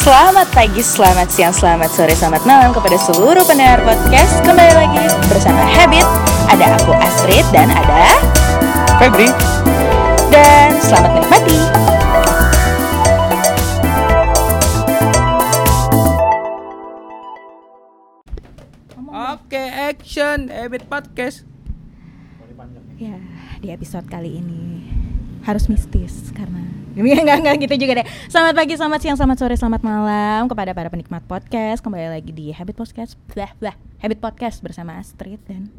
Selamat pagi, selamat siang, selamat sore, selamat malam kepada seluruh pendengar podcast. Kembali lagi bersama Habit. Ada aku Astrid dan ada Febri. Dan selamat menikmati. Oke action Habit Podcast. Ya, di episode kali ini harus mistis karena Enggak, enggak, gitu juga deh. Selamat pagi, selamat siang, selamat sore, selamat malam Kepada para penikmat podcast. Kembali lagi di Habit Podcast Blah, blah. Habit Podcast bersama Astrid dan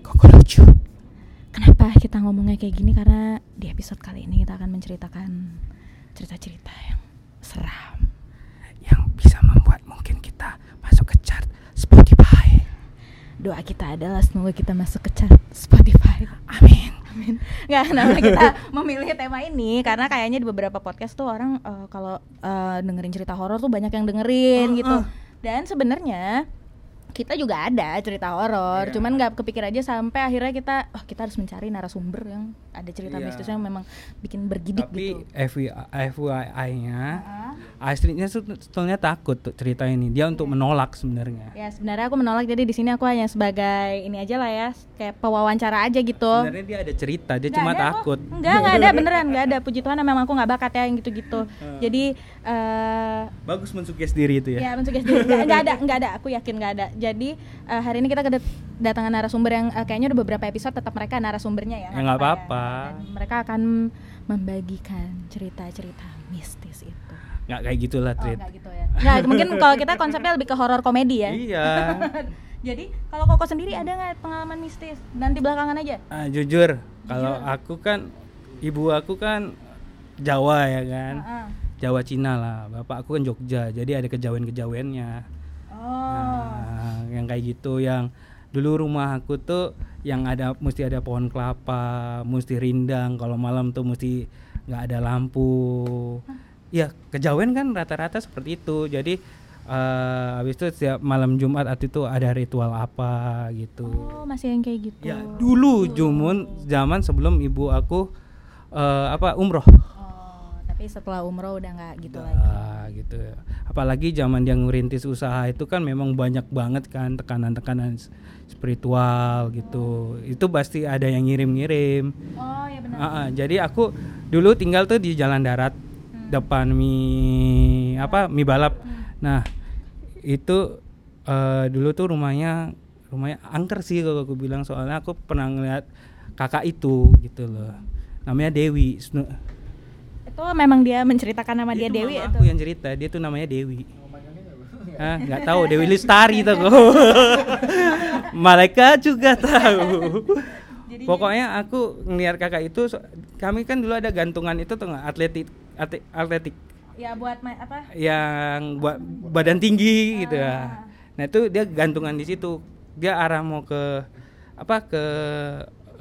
Kok lucu Kenapa kita ngomongnya kayak gini? Karena di episode kali ini kita akan menceritakan cerita-cerita yang seram. Yang bisa membuat mungkin kita masuk ke chart Spotify. Doa kita adalah semoga kita masuk ke chart Spotify. Amin Amin. Nggak, kenapa kita memilih tema ini karena kayaknya di beberapa podcast tuh orang eh, kalau eh, dengerin cerita horor tuh banyak yang dengerin Uh, gitu. uh. Dan sebenarnya kita juga ada cerita horor, Iya. cuman nggak kepikir aja sampai akhirnya kita, oh kita harus mencari narasumber yang ada cerita Iya. mistisnya yang memang bikin bergidik Tapi gitu. FYI-nya Ah. Astridnya sebetulnya takut tuh cerita ini Dia untuk menolak sebenarnya Ya sebenarnya aku menolak jadi di sini aku hanya sebagai ini aja lah ya, kayak pewawancara aja gitu. Sebenarnya dia ada cerita Dia Nggak cuma ada takut Enggak, enggak ada beneran, enggak ada. Puji Tuhan memang aku nggak bakat ya yang gitu-gitu. Jadi eh Bagus mensugesti diri itu ya ya, mensuggest diri. Enggak, enggak ada, enggak ada. Aku yakin enggak ada. Jadi eh, hari ini kita kedatangan narasumber yang eh, kayaknya udah beberapa episode tetap mereka narasumbernya ya. Ya, nggak apa-apa. Dan mereka akan membagikan cerita-cerita mistis itu. Nggak kayak gitulah Oh, Trit enggak gitu ya. Enggak, mungkin kalau kita konsepnya lebih ke horor komedi ya. Iya Jadi kalau Koko sendiri ada nggak pengalaman mistis? Nanti belakangan aja. Ah, jujur, kalau aku kan ibu aku kan Jawa ya kan, Heeh. Jawa Cina lah. Bapak aku kan Jogja, jadi ada kejawen-kejawennya. Oh. Nah, yang kayak gitu, yang dulu rumah aku tuh yang ada mesti ada pohon kelapa, mesti rindang. Kalau malam tuh mesti nggak ada lampu. Ya kejawen kan rata-rata seperti itu. Jadi eh, habis itu setiap malam Jumat itu ada ritual apa gitu. Oh, masih yang kayak gitu. Ya dulu Jumun zaman sebelum ibu aku eh, apa umroh. Oh, tapi setelah umroh udah nggak gitu lagi. Ah, gitu. Apalagi zaman dia ngerintis usaha itu kan memang banyak banget kan tekanan-tekanan spiritual gitu. Itu pasti ada yang ngirim-ngirim. Oh, ya benar. Ah, ah, jadi aku dulu tinggal tuh di jalan darat depan mie apa mie balap. Nah itu eh, dulu tuh rumahnya rumahnya angker sih kalau aku bilang soalnya aku pernah ngeliat kakak itu gitu loh. Namanya Dewi. Itu memang dia menceritakan nama dia itu Dewi atau? aku yang cerita dia tuh namanya Dewi. Ah nggak tahu Dewi Lestari tuh Malaikat juga tahu. Pokoknya aku ngeliat kakak itu kami kan dulu ada gantungan itu tuh atletik atletik. Ya buat ma- apa? yang buat badan tinggi gitu Ah. ya nah itu dia gantungan di situ. Dia arah mau ke apa ke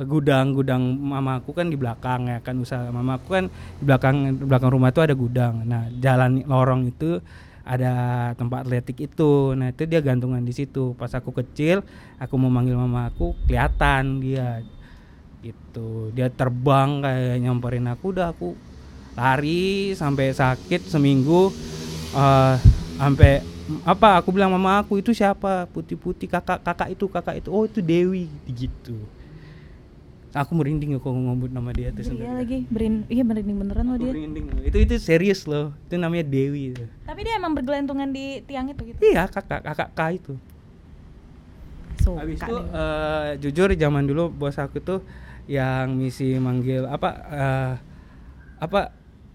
gudang gudang mamaku kan di belakang ya kan usaha mamaku kan di belakang di belakang rumah itu ada gudang. Nah jalan lorong itu ada tempat atletik itu. Nah itu dia gantungan di situ. Pas aku kecil aku mau manggil mamaku kelihatan dia. Gitu. Dia terbang kayak nyamperin aku udah aku lari sampai sakit seminggu eh sampai apa aku bilang mama aku itu siapa? Putih-putih kakak kakak itu kakak itu. Oh itu Dewi gitu aku merinding kalau ngomong nama dia tuh Iya sendiri lagi, berin iya merinding beneran loh dia. merinding itu itu serius loh. Itu namanya Dewi itu. Tapi dia emang bergelantungan di tiang itu gitu. iya kakak kakak K itu. Suka habis itu eh, jujur zaman dulu bos aku tuh yang misi manggil apa eh, apa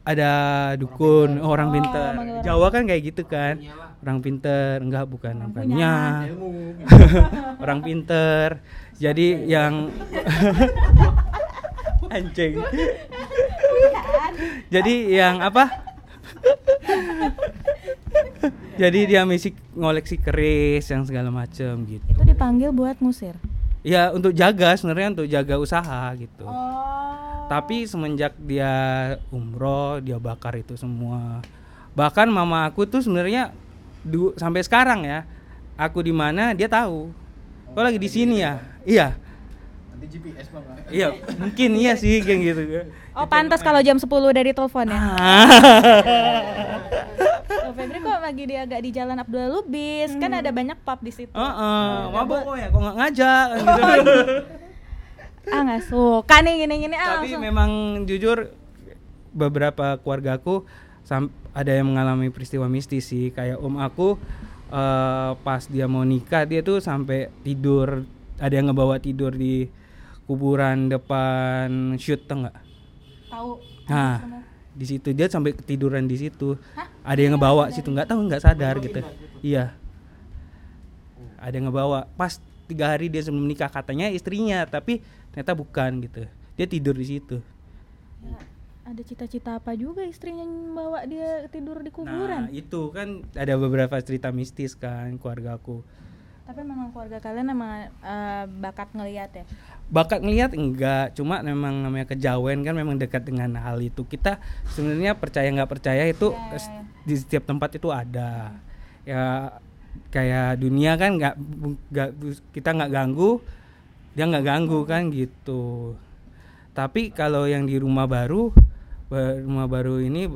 ada dukun oh, orang Oh, pinter orang Jawa kan kayak gitu kan. Orang pinter enggak bukan. Nya. orang pinter jadi yang anjing. Jadi yang apa? Jadi dia misi ngoleksi keris yang segala macem gitu. Itu dipanggil buat ngusir. ya untuk jaga sebenarnya untuk jaga usaha gitu. Oh. tapi semenjak dia umroh dia bakar itu semua. Bahkan mama aku tuh sebenarnya sampai sekarang ya aku di mana dia tahu. Kok lagi di sini ya iya Nanti GPS bang. iya mungkin iya sih kayak gitu Oh pantas kalau jam 10 dari telepon ya. Ah. Tuh Febri kok lagi dia agak di Jalan Abdul Lubis, kan ada banyak pub di situ. Heeh, mabok kok ya, kok nggak ngajak kan gitu. Ah nggak suka nih gini-gini ah Tapi langsung. memang jujur beberapa keluargaku sam- ada yang mengalami peristiwa mistis sih, kayak om aku eh, pas dia mau nikah dia tuh sampai tidur, ada yang ngebawa tidur di kuburan depan shoot tau nggak? tahu. Nah, di situ dia sampai ketiduran di situ. Ada yang ngebawa situ nggak tahu nggak sadar gitu. Iya. Ada yang ngebawa. Pas tiga hari dia sebelum nikah katanya istrinya, tapi ternyata bukan gitu. Dia tidur di situ. Ya, ada cita-cita apa juga istrinya bawa dia tidur di kuburan? Nah itu kan ada beberapa cerita mistis kan keluargaku. Tapi memang keluarga kalian emang eh, bakat ngelihat ya. Bakat ngelihat enggak, cuma memang namanya kejawen kan memang dekat dengan hal itu. Kita sebenarnya percaya nggak percaya itu Ya, s- ya. di setiap tempat itu ada. Ya kayak dunia kan nggak kita nggak ganggu, dia nggak ganggu kan gitu. Tapi kalau yang di rumah baru, ba- rumah baru ini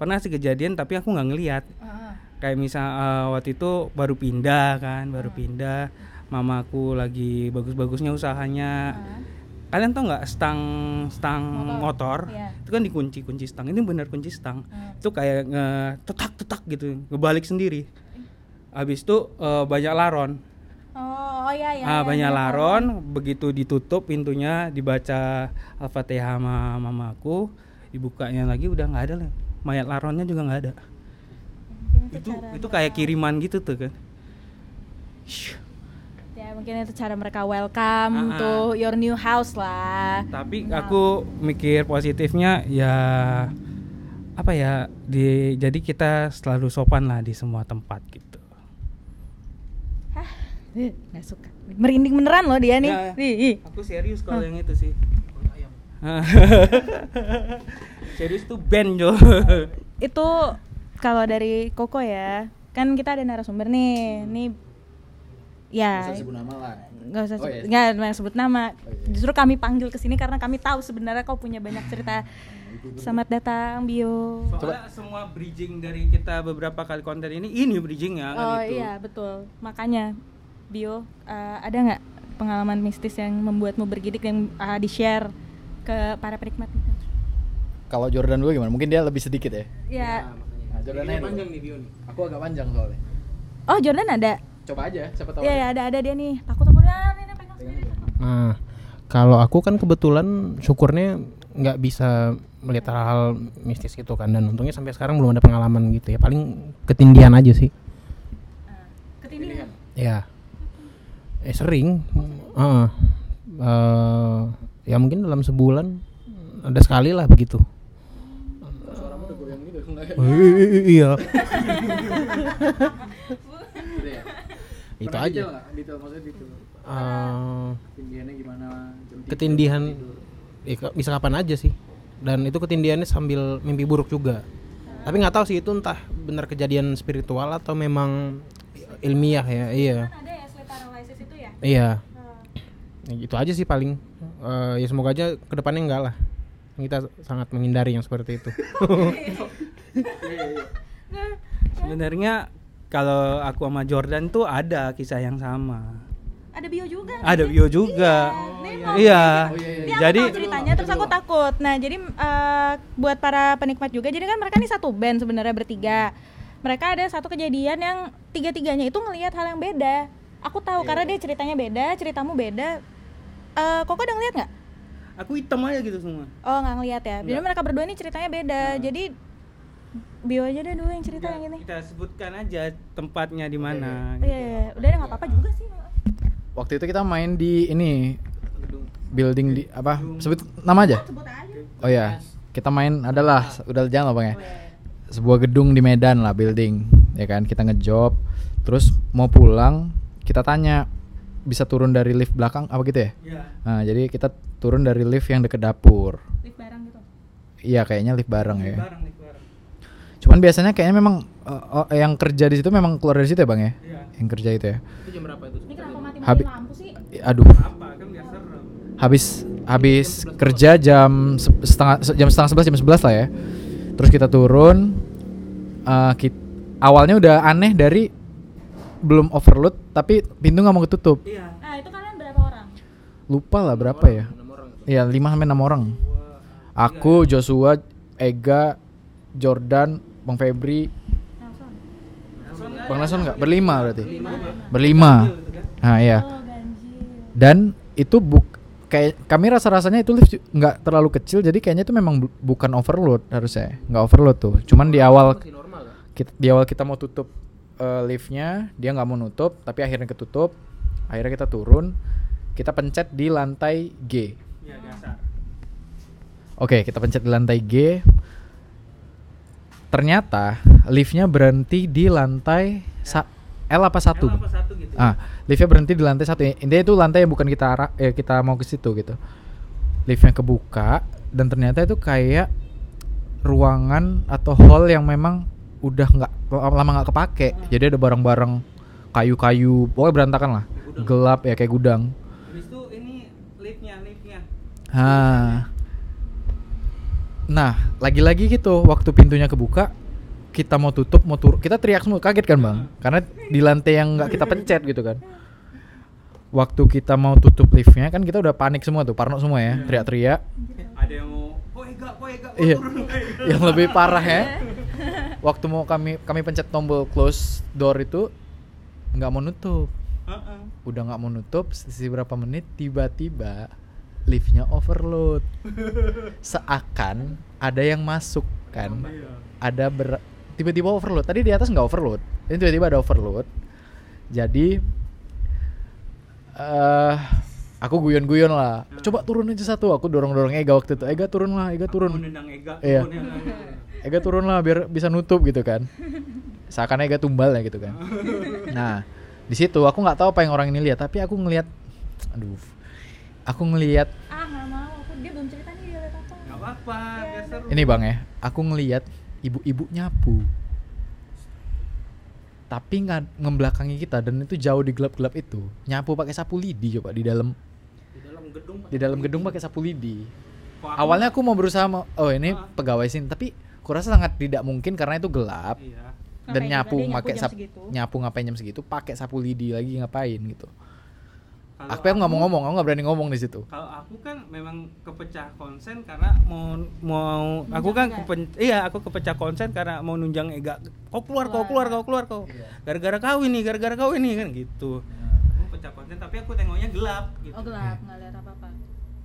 pernah sih kejadian tapi aku nggak ngelihat kayak misal eh, waktu itu baru pindah kan baru pindah. Mamaku lagi bagus-bagusnya usahanya. Kalian tau nggak stang stang motor, Iya. itu kan dikunci kunci stang. Ini benar kunci stang. Hmm. itu kayak nge tetak tetak gitu ngebalik sendiri. Habis itu eh, banyak laron. Oh, oh ya ya. ah ya, banyak ya. laron. begitu ditutup pintunya dibaca al-fatihah sama mamaku dibukanya lagi udah nggak ada lah mayat laronnya juga nggak ada itu cara itu mereka- kayak kiriman gitu tuh kan. Ya mungkin itu cara mereka welcome ah. to your new house lah. tapi aku mikir positifnya ya apa ya di jadi kita selalu sopan lah di semua tempat gitu Hah, eh, nggak suka. Merinding beneran loh dia nih. Ya. Ih, ih. aku serius kalau yang itu sih serius tuh band Jo Itu kalau dari Koko ya, kan kita ada narasumber nih. Nih ya Bisa sebut nama lah. nggak usah Oh, sebut, iya. nggak nggak sebut nama. Oh, iya. Justru kami panggil ke sini karena kami tahu sebenarnya kau punya banyak cerita. Selamat datang Bio. soalnya semua bridging dari kita beberapa kali konten ini ini bridgingnya kan Oh itu iya betul. Makanya Bio eh, ada nggak pengalaman mistis yang membuatmu bergidik yang eh, di share ke para penikmat? Kalau Jordan dulu gimana? Mungkin dia lebih sedikit ya. Ya. Nah, Jordan aja dulu. nih Bio nih Aku agak panjang soalnya. Oh Jordan ada. Coba aja, siapa tahu. Iya ya, ada ada dia nih. Takut takut ya, ini pegang sendiri. Nah, kalau aku kan kebetulan syukurnya nggak bisa melihat hal-hal mistis gitu kan dan untungnya sampai sekarang belum ada pengalaman gitu ya paling ketindihan aja sih Ketindihan. ya eh sering Heeh. Eh, ya mungkin dalam sebulan ada sekali lah begitu Suaramu udah goyang gitu. enggak ya? Iya. Itu aja. Detail? Detail maksudnya detail. Eh, Ketindihannya gimana? Jam tidur, ketindihan ya, bisa kapan aja sih. Dan itu ketindihannya sambil mimpi buruk juga. Tapi nggak tahu sih itu entah benar kejadian spiritual atau memang ilmiah ya iya. Kan ada ya sleep paralysis itu ya? iya. Ya, itu aja sih paling. Eh, ya semoga aja ke depannya enggak lah. Kita sangat menghindari yang seperti itu sebenarnya kalau aku sama Jordan tuh ada kisah yang sama Ada bio juga. ada Bio juga iya, mau iya. Oh, iya, iya. Dia jadi aku tahu ceritanya terus aku takut. Nah, jadi eh, buat para penikmat juga, jadi kan mereka nih satu band sebenarnya bertiga. Mereka ada satu kejadian yang tiga-tiganya itu ngelihat hal yang beda. Aku tahu karena dia ceritanya beda, ceritamu beda. Eh, Koko udah ngeliat nggak? aku hitam aja gitu semua Oh nggak ngeliat ya. Jadi mereka berdua ini ceritanya beda. Jadi bio aja deh dulu yang cerita Nggak, yang ini. kita sebutkan aja tempatnya di mana Iya, iya, iya. udah nggak apa-apa juga sih. Waktu itu kita main di ini building di apa? Sebut nama aja. Sebut aja. Oh ya, kita main adalah udah jangan lah bang ya. Sebuah gedung di Medan lah building, ya kan? Kita ngejob, terus mau pulang, kita tanya bisa turun dari lift belakang apa gitu ya? Iya. Nah, jadi kita turun dari lift yang deket dapur. Lift barang gitu. Iya, kayaknya lift bareng ya. bareng nih bareng Cuman biasanya kayaknya memang eh, oh, yang kerja di situ memang keluar dari situ ya bang ya? Iya. Yang kerja itu ya. itu jam berapa itu Ini kenapa mati Habi- lampu sih? Aduh, apa kan serem habis habis kerja jam se- setengah se- jam setengah sebelas jam sebelas lah ya terus kita turun eh, kit- awalnya udah aneh dari belum overload tapi pintu nggak mau ketutup. Iya. Nah, itu kalian berapa orang? Lupa lah berapa ya? Iya 5 sampai 6 orang. Aku, Joshua, Ega, Jordan, Bang Febri, Nelson. Bang Nelson nggak berlima berarti. Berlima. Nah iya. Oh, ganjil. Dan itu buk kayak kami rasa rasanya itu lift nggak terlalu kecil jadi kayaknya itu memang bu- bukan overload harusnya nggak overload tuh cuman di awal kita, di awal kita mau tutup eh, liftnya dia nggak mau nutup tapi akhirnya ketutup akhirnya kita turun kita pencet di lantai G Iya, dasar. Oke, kita pencet di lantai G. Ternyata liftnya berhenti di lantai sa- L apa satu? L apa satu gitu. Ah, liftnya berhenti di lantai satu. Intinya itu lantai yang bukan kita arah, eh, kita mau ke situ gitu. Liftnya kebuka dan ternyata itu kayak ruangan atau hall yang memang udah nggak lama nggak kepake. Jadi ada barang-barang kayu-kayu, pokoknya berantakan lah, gelap ya kayak gudang. Habis itu ini liftnya, liftnya. Ah. Nah, lagi-lagi gitu, waktu pintunya kebuka, kita mau tutup, mau turun, kita teriak semua, kaget kan bang? Karena di lantai yang nggak kita pencet gitu kan. Waktu kita mau tutup liftnya kan kita udah panik semua tuh, parno semua ya, teriak-teriak. Ada yang mau, kok Ega, kok Ega, kok Iya. turun, kok Ega?" Yang lebih parah ya, waktu mau kami kami pencet tombol close door itu nggak mau nutup, udah nggak mau nutup, sisi berapa menit tiba-tiba liftnya overload. Seakan ada yang masuk kan, Iya. ada ber tiba-tiba overload. Tadi di atas nggak overload, ini tiba-tiba ada overload. Jadi eh aku guyon-guyon lah. Coba turun aja satu. Aku dorong-dorong Ega waktu itu. Ega turun lah, Ega turun. Ega, Iya. turun, ya. Ega turun lah biar bisa nutup gitu kan. Seakan Ega tumbal ya gitu kan. Nah, di situ aku nggak tahu apa yang orang ini lihat, tapi aku ngelihat aduh. Aku ngelihat Ah, nggak mau. Aku dia belum cerita nih dia lihat apa. Nggak apa-apa, biar seru. ini Bang ya, aku ngelihat ibu-ibu nyapu. Tapi nggak ngebelakangi kita dan itu jauh di gelap-gelap itu. Nyapu pakai sapu lidi coba di dalam di dalam gedung. di dalam gedung pakai sapu lidi. Kok aku- Awalnya aku mau berusaha mau, oh ini Ah. pegawai sini, tapi kurasa sangat tidak mungkin karena itu gelap. Iya. dan Ngapain nyapu pakai jam sap segitu. nyapu ngapain jam segitu pakai sapu lidi lagi ngapain gitu Kalau aku yang nggak mau ngomong aku nggak berani ngomong di situ Kalau aku kan memang kepecah konsen karena mau mau aku kan kepen, iya aku kepecah konsen karena mau nunjang Ega. Kau keluar, kau keluar, kau keluar, kau. Gara-gara kau ini, gara-gara kau ini kan gitu. Aku pecah konsen tapi aku tengoknya gelap gitu. Oh, gelap, nggak lihat apa-apa.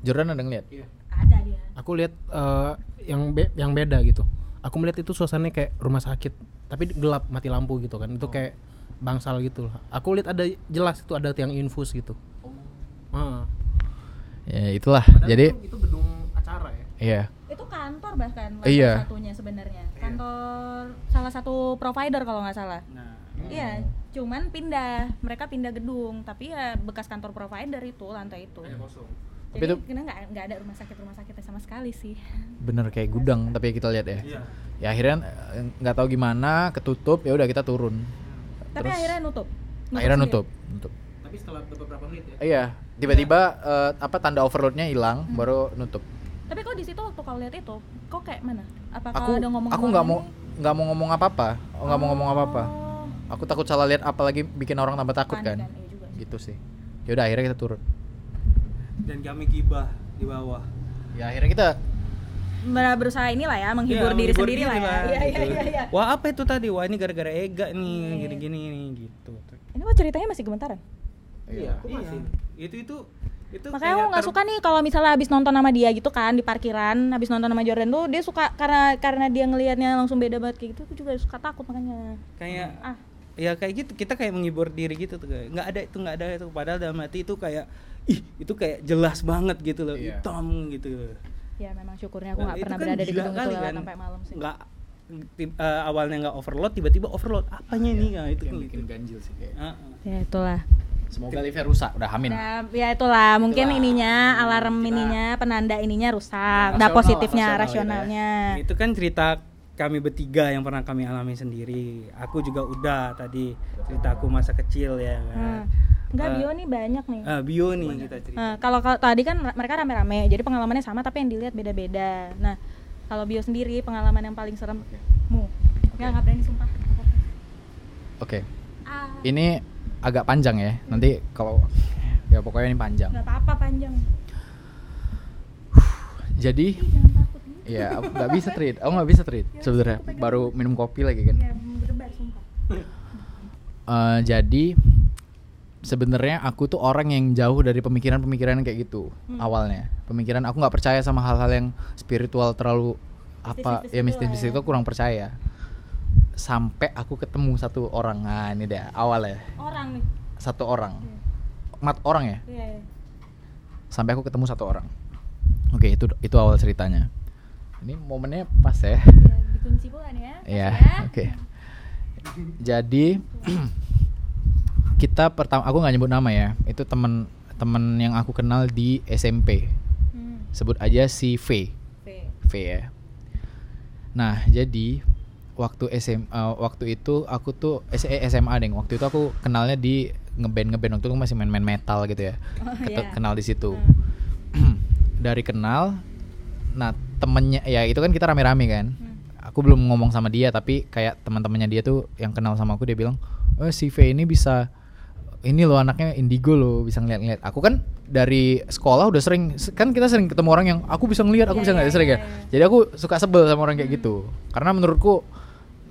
Jordan ada ngeliat Iya. Ada dia. Aku lihat eh, yang be- yang beda gitu. Aku melihat itu suasananya kayak rumah sakit, tapi gelap mati lampu gitu kan. Itu kayak bangsal gitu lah. Aku lihat ada jelas itu ada tiang infus gitu. Heeh. ya itulah Padahal jadi itu, itu gedung acara ya. iya Itu kantor bahkan lantai Iya. satunya sebenarnya. Kantor salah satu provider kalau nggak salah. Nah, Iya, cuman pindah. Mereka pindah gedung, tapi ya bekas kantor provider itu lantai itu. kosong. Tapi Jadi itu- kena nggak nggak ada rumah sakit rumah sakitnya sama sekali sih. bener kayak gudang tapi kita lihat ya Iya. ya akhirnya eh, nggak tahu gimana ketutup ya udah kita turun Tapi Terus- akhirnya nutup. akhirnya sendiri. nutup nutup Tapi setelah beberapa menit ya. iya tiba-tiba eh, apa tanda overloadnya hilang baru nutup Tapi kok di situ waktu kau lihat itu, kok kayak mana? Apakah aku ada ngomong aku nggak mau nggak mau ngomong apa-apa nggak mau ngomong apa-apa Oh. aku takut salah lihat apalagi bikin orang tambah takut Panik kan kan, iya juga sih. gitu sih ya udah akhirnya kita turun Dan kami gibah di bawah. ya akhirnya kita Ber- berusaha inilah ya menghibur Iya, diri menghibur sendiri lah ya. Iya iya gitu. iya iya. Wah, apa itu tadi? Wah, ini gara-gara Ega nih, Iya. gini-gini nih gitu. Ini kok ceritanya masih gemetaran? Iya, iya. Itu itu itu Makanya aku nggak ter- suka nih kalau misalnya habis nonton sama dia gitu kan di parkiran, habis nonton sama Jordan tuh dia suka karena karena dia ngelihatnya langsung beda banget kayak gitu, aku juga suka takut makanya. kayak Ah, ya kayak gitu kita kayak menghibur diri gitu tuh kayak nggak ada itu nggak ada itu padahal dalam hati itu kayak ih itu kayak jelas banget gitu loh Iya. hitam gitu ya memang syukurnya aku Dan nggak itu pernah kan berada di gedung itu kan. sampai malam sih. nggak eh, awalnya nggak overload tiba-tiba overload apanya nih nah, itu kan gitu. ganjil sih kayak. Ah, ah. Ya itulah. Semoga liftnya rusak udah amin Nah, ya itulah mungkin Itulah. ininya alarm Kita- ininya penanda ininya rusak, Ya, nah positifnya lah, rasional rasionalnya. itu kan cerita kami bertiga yang pernah kami alami sendiri aku juga udah tadi ceritaku masa kecil ya Hmm. kan Enggak Eh, bio nih banyak nih. ah, bio nih kita cerita Nah, kalau kalau tadi kan mereka rame-rame, jadi pengalamannya sama tapi yang dilihat beda-beda. Nah, kalau bio sendiri pengalaman yang paling serem mu. Nggak, nggak berani sumpah. Oke. Ah, Ini agak panjang ya. Nanti kalau ya pokoknya ini panjang. nggak apa-apa panjang. Jadi ya aku nggak bisa treat. Aku nggak bisa treat sebenarnya. Baru minum kopi lagi kan. Ya. Eh, jadi sebenarnya aku tuh orang yang jauh dari pemikiran-pemikiran kayak gitu Hmm. awalnya. Pemikiran aku nggak percaya sama hal-hal yang spiritual terlalu apa Mistis-mistis ya gitu mistis-mistis lah ya. itu kurang percaya. Sampai aku ketemu satu orang. Nah, ini dia awalnya. Orang nih. Satu orang. Iya. Mat orang ya? Iya, iya. Sampai aku ketemu satu orang. Oke, itu itu awal ceritanya. Ini momennya pas ya. Ya, dikunci pula nih ya. Iya, Ya. oke. Jadi kita pertama aku nggak nyebut nama ya. Itu temen temen yang aku kenal di SMP. Hmm. Sebut aja si V. V. V ya. Nah, jadi waktu SMA waktu itu aku tuh S- eh, SMA deh. Waktu itu aku kenalnya di ngeband ngeband waktu itu aku masih main-main metal gitu ya. Oh, iya. Kenal di situ. Hmm. Dari kenal nah temennya ya itu kan kita rame-rame kan Hmm. aku belum ngomong sama dia tapi kayak teman-temannya dia tuh yang kenal sama aku dia bilang oh si V ini bisa ini loh anaknya indigo loh bisa ngeliat-ngeliat aku kan dari sekolah udah sering kan kita sering ketemu orang yang aku bisa ngeliat aku Iya, bisa ngeliat iya, sering ya iya, iya. jadi aku suka sebel sama orang kayak gitu karena menurutku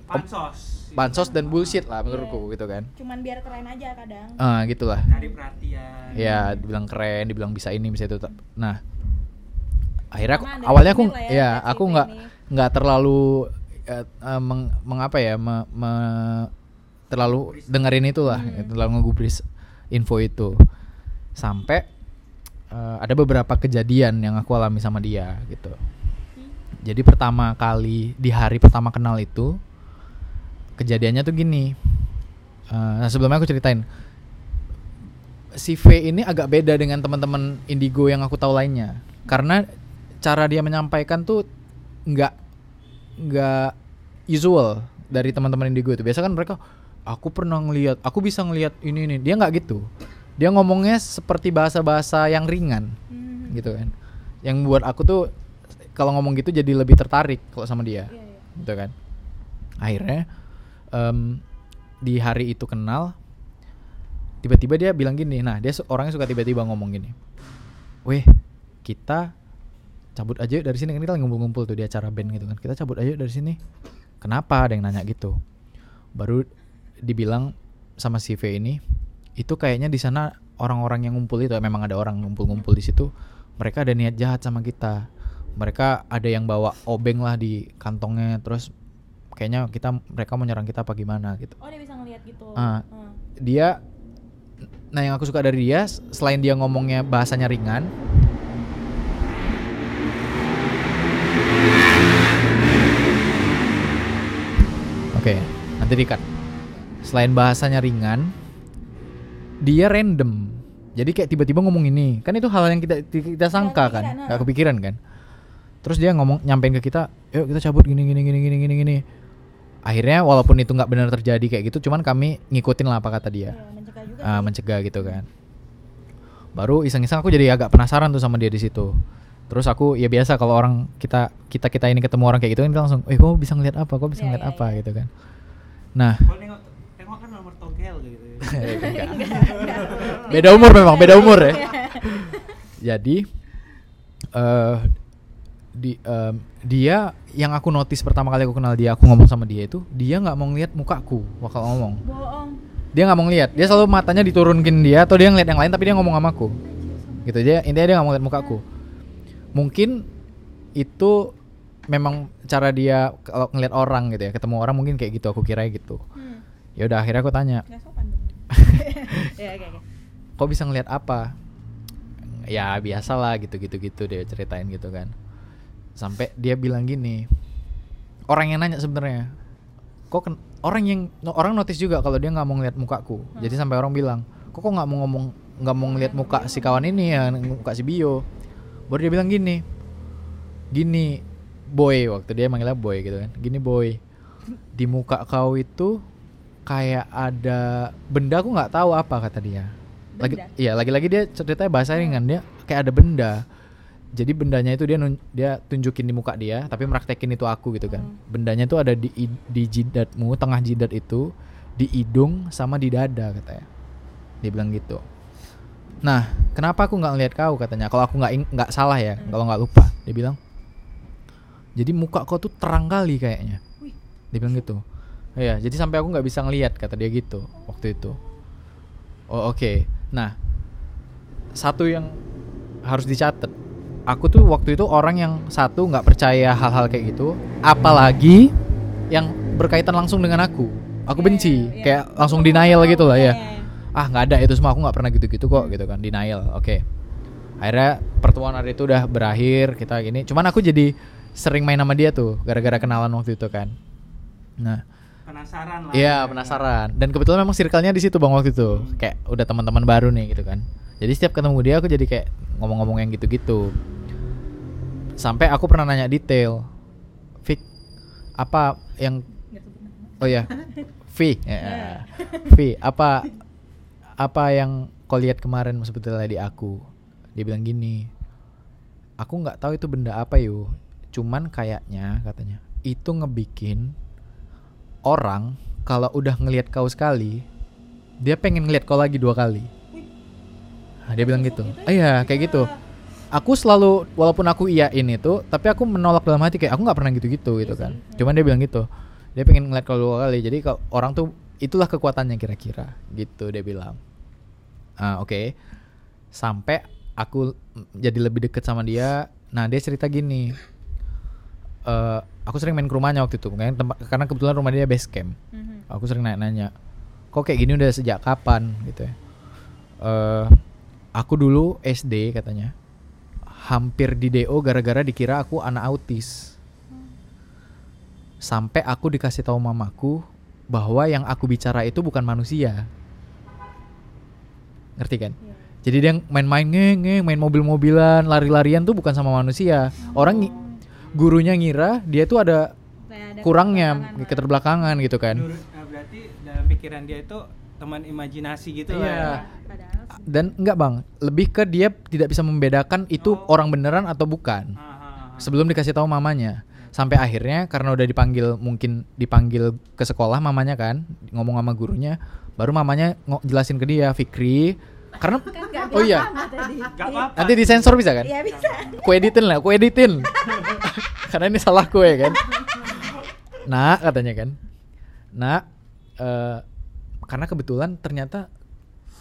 Pansos. bansos dan bullshit lah menurutku Iya. gitu kan Cuman biar keren aja kadang. ah gitulah Cari perhatian. ya dibilang keren dibilang bisa ini bisa itu nah akhirnya aku, awalnya aku ya, ya aku sini nggak nggak terlalu eh, eh, meng, mengapa ya me- me- terlalu dengerin itulah Hmm. ya, terlalu ngegubris info itu sampai eh, ada beberapa kejadian yang aku alami sama dia gitu jadi pertama kali di hari pertama kenal itu kejadiannya tuh gini. Eh, nah sebelumnya aku ceritain. Si V ini agak beda dengan teman-teman Indigo yang aku tahu lainnya. Karena cara dia menyampaikan tuh nggak nggak usual dari teman-teman Indigo itu. Biasa kan mereka aku pernah ngelihat aku bisa ngelihat ini ini. Dia nggak gitu. Dia ngomongnya seperti bahasa-bahasa yang ringan Hmm. gitu kan. Yang buat aku tuh kalau ngomong gitu jadi lebih tertarik kalau sama dia Iya, iya. gitu kan. Akhirnya em, di hari itu kenal tiba-tiba dia bilang gini nah dia orangnya suka tiba-tiba ngomong gini weh kita cabut aja dari sini. Kan kita ngumpul-ngumpul tuh di acara band gitu kan kita cabut aja dari sini. Kenapa? Ada yang nanya gitu. Baru dibilang sama si V ini itu kayaknya di sana orang-orang yang ngumpul itu memang ada orang ngumpul-ngumpul di situ mereka ada niat jahat sama kita. Mereka ada yang bawa obeng lah di kantongnya terus kayaknya kita mereka mau nyerang kita apa gimana gitu Oh, dia bisa ngeliat gitu. Ah. Hmm. dia nah yang aku suka dari dia selain dia ngomongnya bahasanya ringan oke nanti dikat selain bahasanya ringan dia random jadi kayak tiba-tiba ngomong ini kan itu hal yang kita kita sangka kan nggak ah. kepikiran kan terus dia ngomong nyampein ke kita yuk kita cabut gini gini gini gini gini gini akhirnya walaupun itu nggak benar terjadi kayak gitu cuman kami ngikutin lah apa kata dia Iya, mencegah juga. Ah, sih. mencegah gitu kan baru iseng-iseng aku jadi agak penasaran tuh sama dia di situ terus aku ya biasa kalau orang kita kita kita ini ketemu orang kayak gitu kan kita langsung eh kok bisa ngeliat apa kok bisa Iya, ngeliat iya, apa iya. gitu kan nah nengok kan nomor togel gitu. enggak. beda umur memang beda umur ya jadi eh di em, dia yang aku notice pertama kali aku kenal dia aku ngomong sama dia itu dia nggak mau ngeliat mukaku waktu ngomong. Bohong. dia nggak mau ngeliat. Dia selalu matanya diturunkin dia atau dia ngeliat yang lain tapi dia ngomong sama aku. Gitu dia intinya dia nggak mau ngeliat mukaku. Mungkin itu memang cara dia kalau ngeliat orang gitu ya ketemu orang mungkin kayak gitu aku kira gitu. Hmm. ya udah akhirnya aku tanya. Ya, kok bisa ngeliat apa? Ya biasa lah gitu gitu gitu dia ceritain gitu kan sampai dia bilang gini orang yang nanya sebenarnya kok ken- orang yang orang notice juga kalau dia nggak mau ngeliat mukaku. Jadi sampai orang bilang kok kok nggak mau ngomong nggak mau ngeliat muka si kawan ini ya muka si bio? Baru dia bilang gini gini boy waktu dia manggilnya boy gitu kan. Gini boy di muka kau itu kayak ada benda aku nggak tahu apa kata dia. Lagi Benda? iya lagi-lagi dia ceritanya bahasa ringan dia kayak ada benda jadi bendanya itu dia nun- dia tunjukin di muka dia tapi meraktekin itu aku gitu kan. Bendanya itu ada di di jidatmu tengah jidat itu di hidung sama di dada katanya. Dia bilang gitu. Nah kenapa aku nggak ngeliat kau katanya? Kalau aku nggak nggak salah ya kalau nggak lupa dia bilang. Jadi muka kau tuh terang kali kayaknya. Dia bilang gitu. Iya, jadi sampai aku nggak bisa ngelihat kata dia gitu waktu itu. Oh oke. Nah, satu yang harus dicatat. Aku tuh waktu itu orang yang satu nggak percaya hal-hal kayak gitu, apalagi yang berkaitan langsung dengan aku. Aku benci, kayak langsung denial gitu lah ya. Ah nggak ada itu semua, aku nggak pernah gitu-gitu kok gitu kan, denial. Oke. Akhirnya pertemuan hari itu udah berakhir, kita gini. Cuman aku jadi sering main sama dia tuh, gara-gara kenalan waktu itu kan. Nah, Penasaran lah. Iya penasaran dan kebetulan memang circle-nya di situ bang waktu itu kayak udah teman-teman baru nih gitu kan jadi setiap ketemu dia aku jadi kayak ngomong-ngomong yang gitu-gitu. Sampai aku pernah nanya detail. Fik apa yang oh ya Vi ya. Vi apa apa yang kau lihat kemarin sebetulnya di aku? Dia bilang gini aku nggak tahu itu benda apa yuk cuman kayaknya katanya itu ngebikin orang kalau udah ngelihat kau sekali dia pengen ngelihat kau lagi dua kali dia bilang gitu. Ah, iya kayak gitu. Aku selalu walaupun aku iyain itu tapi aku menolak dalam hati kayak aku nggak pernah gitu-gitu gitu kan. Cuman dia bilang gitu. Dia pengen ngeliat kau dua kali. Jadi kalau orang tuh itulah kekuatannya kira-kira gitu dia bilang. Ah oke. Sampai aku jadi lebih deket sama dia. Nah dia cerita gini. Eh aku sering main ke rumahnya waktu itu. Kan tempat karena kebetulan rumah dia base camp. Aku sering nanya-nanya kok kayak gini udah sejak kapan? Gitu ya. Eh aku dulu SD katanya. Hampir di DO gara-gara dikira aku anak autis. Sampai aku dikasih tahu mamaku bahwa yang aku bicara itu bukan manusia. Ngerti kan? Jadi dia main-main ngeng ngeng, main mobil-mobilan lari-larian tuh bukan sama manusia. Orang ngi- gurunya ngira dia tuh ada kurangnya keterbelakangan gitu kan. Menurut, eh, berarti dalam pikiran dia itu teman imajinasi gitu lah Iya. ya. dan enggak bang lebih ke dia tidak bisa membedakan itu orang beneran atau bukan Ah, ah, ah. sebelum dikasih tahu mamanya sampai akhirnya karena udah dipanggil mungkin dipanggil ke sekolah mamanya kan ngomong sama gurunya baru mamanya jelasin ke dia Fikri karena oh iya apa-apa. nanti disensor bisa kan Iya bisa. ku editin lah ku editin karena ini salah gue kan nak katanya kan nak eh, karena kebetulan ternyata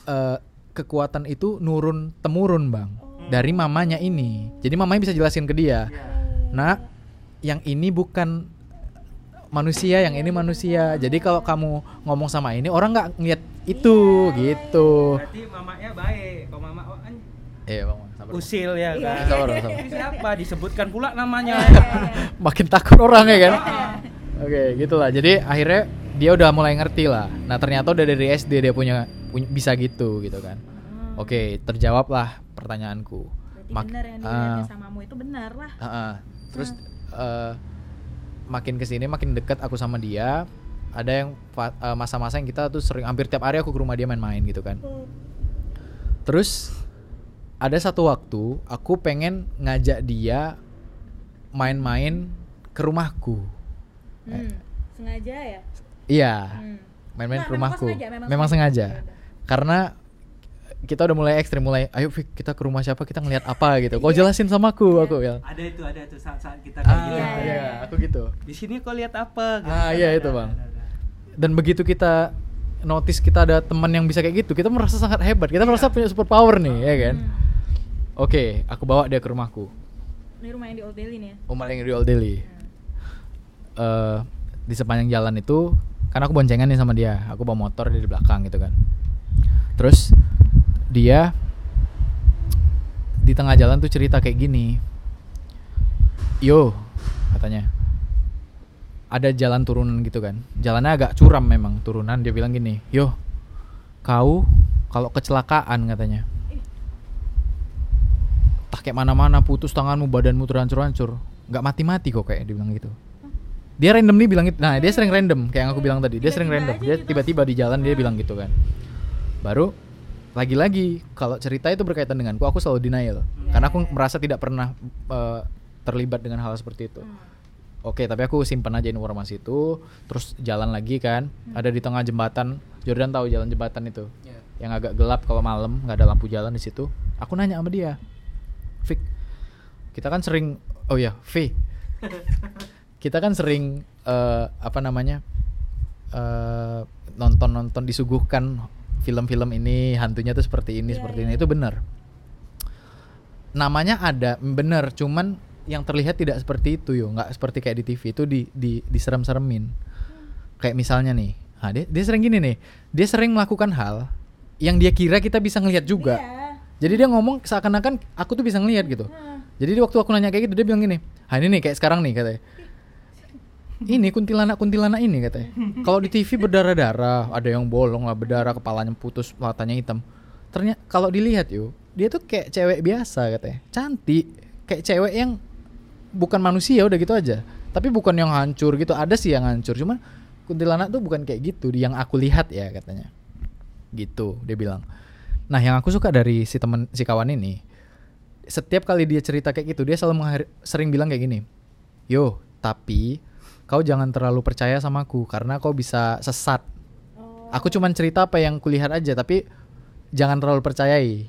eh, kekuatan itu nurun temurun bang. Dari mamanya ini. Jadi mamanya bisa jelasin ke dia. Nak yang ini bukan manusia yang ini manusia. Jadi kalau kamu ngomong sama ini orang nggak ngeliat itu gitu. Berarti mamanya baik. Kalau mama oh, kan eh bang sabar. usil ya Iya. kan. Sabar, sabar. Ini siapa? Disebutkan pula namanya. makin takut orang ya kan? Oke gitulah. Jadi akhirnya dia udah mulai ngerti lah nah ternyata udah dari SD dia punya, punya bisa gitu gitu kan oke terjawab lah pertanyaanku Berarti Mak- benar yang dilihatnya samamu itu benar lah. Ah, ah. terus eh, makin ke sini makin dekat aku sama dia ada yang eh, masa-masa yang kita tuh sering hampir tiap hari aku ke rumah dia main-main gitu kan terus ada satu waktu aku pengen ngajak dia main-main ke rumahku Hmm. Sengaja ya? Iya Hmm. main-main Nggak, ke memang rumahku sengaja, memang memang sengaja. sengaja karena kita udah mulai ekstrim mulai ayo Fik kita ke rumah siapa kita ngeliat apa gitu kau jelasin sama aku aku bilang ada itu ada itu saat-saat kita kayak ah gitu. Iya, iya, iya. aku gitu Di sini kau lihat apa? Gitu. Ah, iya, itu, Bang. dan begitu kita notice kita ada teman yang bisa kayak gitu kita merasa sangat hebat kita merasa punya super power nih ya kan Hmm. oke aku bawa dia ke rumahku Ini rumah yang di Old Delhi nih ya? rumah yang di Old Delhi Eh, di sepanjang jalan itu kan aku boncengan nih sama dia. Aku bawa motor dia di belakang gitu kan. Terus dia di tengah jalan tuh cerita kayak gini. Yo katanya. Ada jalan turunan gitu kan. Jalannya agak curam memang turunan. Dia bilang gini yo kau kalau kecelakaan katanya. Tak kayak mana-mana putus tanganmu badanmu terhancur-hancur nggak mati-mati kok kayak dia bilang gitu dia random nih bilang gitu. Nah dia sering random kayak yang aku bilang tadi. Dia sering random. dia gitu. tiba-tiba di jalan dia bilang gitu kan. Baru lagi-lagi kalau cerita itu berkaitan denganku aku selalu denial. Karena aku merasa tidak pernah eh, terlibat dengan hal seperti itu. Oke tapi aku simpan aja informasi itu terus jalan lagi kan. Ada di tengah jembatan. Jordan tahu jalan jembatan itu? Yang agak gelap kalau malam nggak ada lampu jalan di situ. Aku nanya sama dia Fik kita kan sering oh ya V kita kan sering eh, apa namanya eh, nonton-nonton disuguhkan film-film ini hantunya tuh seperti ini seperti ini. itu benar. Namanya ada benar cuman yang terlihat tidak seperti itu yo. Nggak seperti kayak di TV itu di di diserem-seremin. Kayak misalnya nih ah, dia dia sering gini nih. Dia sering melakukan hal yang dia kira kita bisa ngelihat juga. Jadi dia ngomong seakan-akan aku tuh bisa ngelihat gitu. Jadi di waktu aku nanya kayak gitu dia bilang gini ah ini nih kayak sekarang nih katanya ini kuntilanak kuntilanak ini katanya. Kalau di TV berdarah-darah ada yang bolong lah berdarah kepalanya putus matanya hitam. Ternyata kalau dilihat yuk dia tuh kayak cewek biasa katanya. Cantik kayak cewek yang bukan manusia udah gitu aja. Tapi bukan yang hancur gitu ada sih yang hancur. Cuman kuntilanak tuh bukan kayak gitu yang aku lihat ya katanya. Gitu dia bilang. Nah yang aku suka dari si temen si kawan ini setiap kali dia cerita kayak gitu dia selalu sering bilang kayak gini yo tapi kau jangan terlalu percaya sama aku karena kau bisa sesat. Aku cuman cerita apa yang kulihat aja tapi jangan terlalu percayai.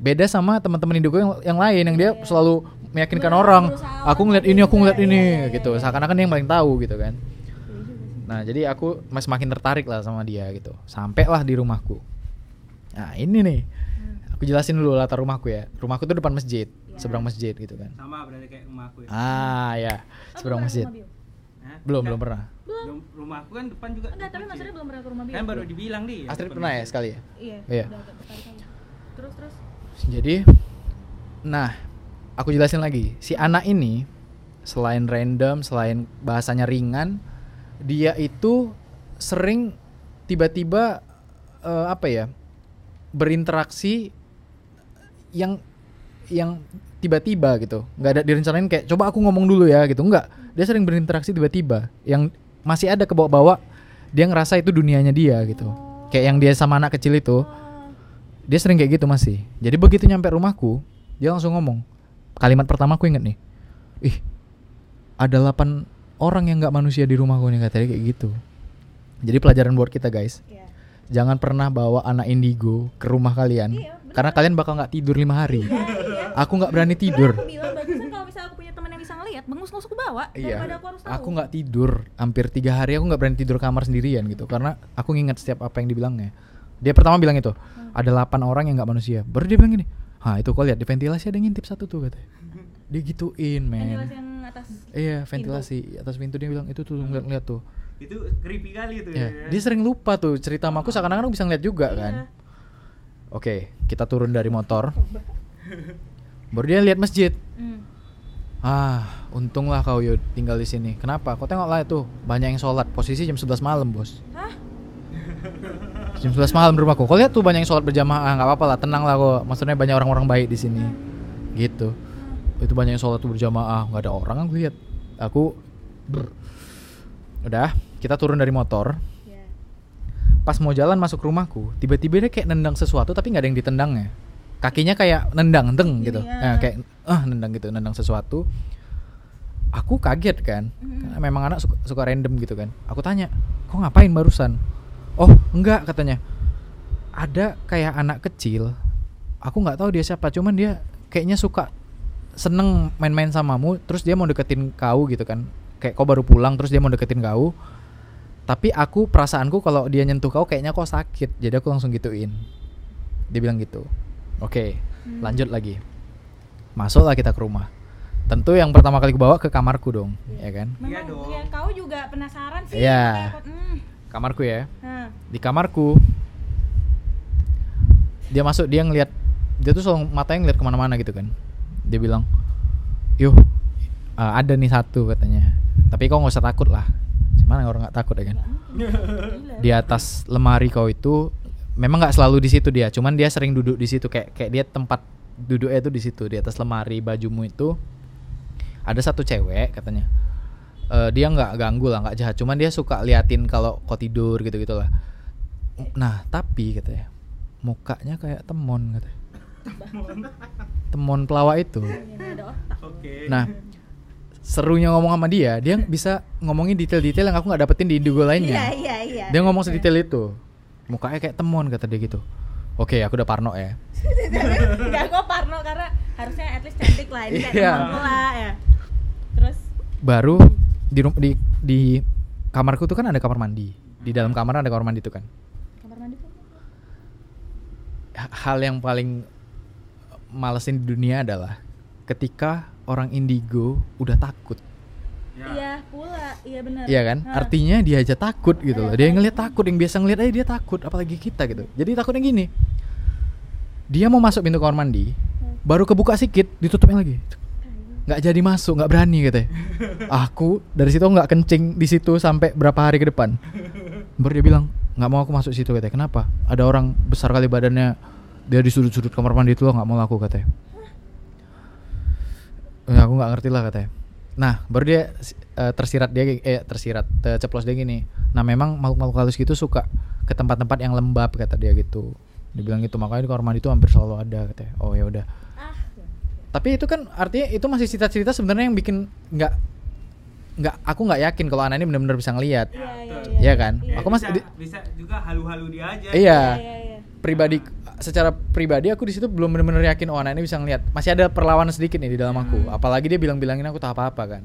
Beda sama teman-teman Indigo yang, yang lain yang dia selalu meyakinkan orang aku ngeliat ini aku ngeliat ini gitu. seakan-akan dia yang paling tahu gitu kan. Nah jadi aku mas makin tertarik lah sama dia gitu. Sampailah di rumahku. Nah ini nih. Aku jelasin dulu latar rumahku ya. Rumahku tuh depan masjid seberang masjid gitu kan. Sama berarti kayak rumahku ya. ah ya seberang masjid? Belum belum pernah Rum- rumahku kan depan juga Enggak, tapi maksudnya belum pernah ke rumah kan baru dibilang di Astrid pernah ya sekali ya Iya. Iya. Terus terus. Jadi, nah, aku jelasin lagi. Si anak ini selain random, selain bahasanya ringan, dia itu sering tiba-tiba eh, apa ya berinteraksi yang yang tiba-tiba gitu, nggak ada direncanain kayak coba aku ngomong dulu ya gitu, nggak. Dia sering berinteraksi tiba-tiba, yang masih ada ke bawah-bawah, dia ngerasa itu dunianya dia gitu. Kayak yang dia sama anak kecil itu, dia sering kayak gitu masih. Jadi begitu nyampe rumahku dia langsung ngomong kalimat pertama aku inget nih. Ih ada 8 orang yang nggak manusia di rumahku nih katanya kayak gitu. Jadi pelajaran buat kita guys. Iya. jangan pernah bawa anak indigo ke rumah kalian karena kalian bakal nggak tidur lima hari aku nggak berani tidur Aku bilang bagusan kalau misalnya aku punya teman yang bisa ngelihat, usah aku bawa. Daripada aku harus tahu. Iya. aku nggak tidur. Hampir tiga hari aku nggak berani tidur kamar sendirian gitu. Karena aku nginget setiap apa yang dibilangnya. Dia pertama bilang itu ada 8 orang yang nggak manusia. Baru dia bilang gini ah itu kau lihat di ventilasi ada ngintip satu tuh katanya. Dia gituin Ventilasi men yang atas. iya ventilasi atas pintu dia bilang itu tuh ngeliat ngeliat tuh. Itu creepy kali itu ya, ya. dia sering lupa tuh cerita sama aku seakan-akan aku bisa ngeliat juga kan. Oke kita turun dari motor baru dia lihat masjid Hmm. Ah, untunglah kau yo tinggal di sini. Kenapa? Kau tengok lah itu, banyak yang sholat. Posisi jam 11 malam, bos. Hah? Jam 11 malam di rumahku. Kau lihat tuh banyak yang sholat berjamaah, nggak apa-apa lah, tenang lah kok. Maksudnya banyak orang-orang baik di sini. Gitu. Itu banyak yang sholat tuh berjamaah, nggak ada orang aku lihat. Aku brr. udah, kita turun dari motor. Iya. Pas mau jalan masuk rumahku, tiba-tiba dia kayak nendang sesuatu tapi nggak ada yang ditendangnya. Kakinya kayak nendang, deng gitu. ya. Nah, kayak ah nendang gitu, nendang sesuatu. Aku kaget kan. Karena memang anak suka, suka random gitu kan. Aku tanya, "Kok ngapain barusan?" "Oh, enggak," katanya. Ada kayak anak kecil. Aku nggak tahu dia siapa, cuman dia kayaknya suka seneng main-main samamu, terus dia mau deketin kau gitu kan. Kayak kau baru pulang terus dia mau deketin kau. Tapi aku perasaanku kalau dia nyentuh kau kayaknya kau sakit, jadi aku langsung gituin. Dia bilang gitu. Oke, lanjut lagi. Masuklah kita ke rumah. Tentu yang pertama kali ku bawa ke kamarku dong, ya kan? Memang Iya dong. ya, kau juga penasaran sih. Iya. aku- hmm. Kamarku ya. Nah. Di kamarku dia masuk dia ngelihat dia tuh selalu matanya ngeliat ke mana-mana gitu kan. Dia bilang, "Yuh, uh, ada nih satu katanya. Tapi kau nggak usah takut lah. Cuman orang nggak takut ya kan? di atas lemari kau itu memang nggak selalu di situ dia cuman dia sering duduk di situ kayak kayak dia tempat duduknya itu di situ di atas lemari bajumu itu. Ada satu cewek katanya. Eh, dia nggak ganggu lah nggak jahat cuman dia suka liatin kalau kau tidur gitu gitulah nah tapi katanya mukanya kayak temon katanya. Temon pelawak itu. Nah serunya ngomong sama dia dia bisa ngomongin detail-detail yang aku nggak dapetin di indigo Iya, lainnya iya, iya. dia ngomong sedetail itu mukanya kayak temon kata dia gitu. Oke aku udah parno ya. Enggak kok Parno karena harusnya at least cantik lah ini kayak Iya. teman pula ya. Terus? Baru di di di kamarku tuh kan ada kamar mandi. Di dalam kamar ada kamar mandi tuh kan. Kamar mandi tuh hal yang paling malesin di dunia adalah ketika orang indigo udah takut Iya pula, iya benar. Iya kan? Hah. Artinya dia aja takut gitu loh. Dia yang ngeliat takut, yang biasa ngeliat aja dia takut, apalagi kita gitu. Jadi takutnya gini. Dia mau masuk pintu kamar mandi, baru kebuka sedikit, ditutupin lagi. Nggak jadi masuk, nggak berani katanya. Aku dari situ nggak kencing di situ sampai berapa hari ke depan. Baru dia bilang, nggak mau aku masuk situ katanya. Kenapa? Ada orang besar kali badannya, dia di sudut-sudut kamar mandi itu loh nggak mau laku katanya. Ya, aku nggak ngerti lah katanya. Nah, baru dia eh, tersirat dia eh tersirat ceplos dia gini. Nah, memang makhluk-makhluk halus gitu suka ke tempat-tempat yang lembab kata dia gitu. Dia bilang gitu, makanya di kamar mandi itu hampir selalu ada katanya. Oh ya udah. Ah, Tapi itu kan artinya itu masih cerita-cerita sebenarnya yang bikin nggak nggak aku nggak yakin kalau anak ini benar-benar bisa ngelihat. iya, iya, Iya kan? Iya. Aku masih bisa, di- bisa juga halu-halu dia aja. Iya. Iya, iya, iya. Pribadi secara pribadi aku di situ belum benar-benar yakin oh anak ini bisa ngelihat. Masih ada perlawanan sedikit nih di dalam aku. Apalagi dia bilang-bilangin aku tak apa-apa kan.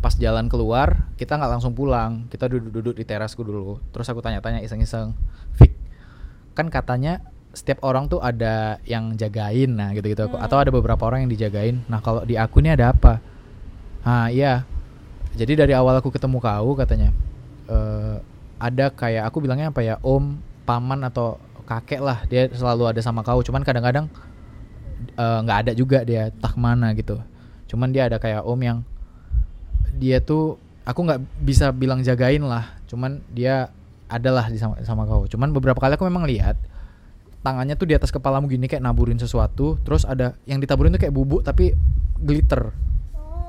Pas jalan keluar, kita nggak langsung pulang. Kita duduk-duduk di terasku dulu. Terus aku tanya-tanya iseng-iseng, "Fik, kan katanya setiap orang tuh ada yang jagain nah gitu-gitu atau ada beberapa orang yang dijagain. Nah, kalau di aku ini ada apa?" Ah, iya. Jadi dari awal aku ketemu kau katanya eh ada kayak aku bilangnya apa ya, om, paman atau kakek lah. Dia selalu ada sama kau. Cuman kadang-kadang eh, nggak ada juga dia tak mana gitu. Cuman dia ada kayak om yang dia tuh aku nggak bisa bilang jagain lah. Cuman dia adalah di sama, sama kau. Cuman beberapa kali aku memang lihat tangannya tuh di atas kepalamu gini kayak naburin sesuatu. Terus ada yang ditaburin tuh kayak bubuk tapi glitter.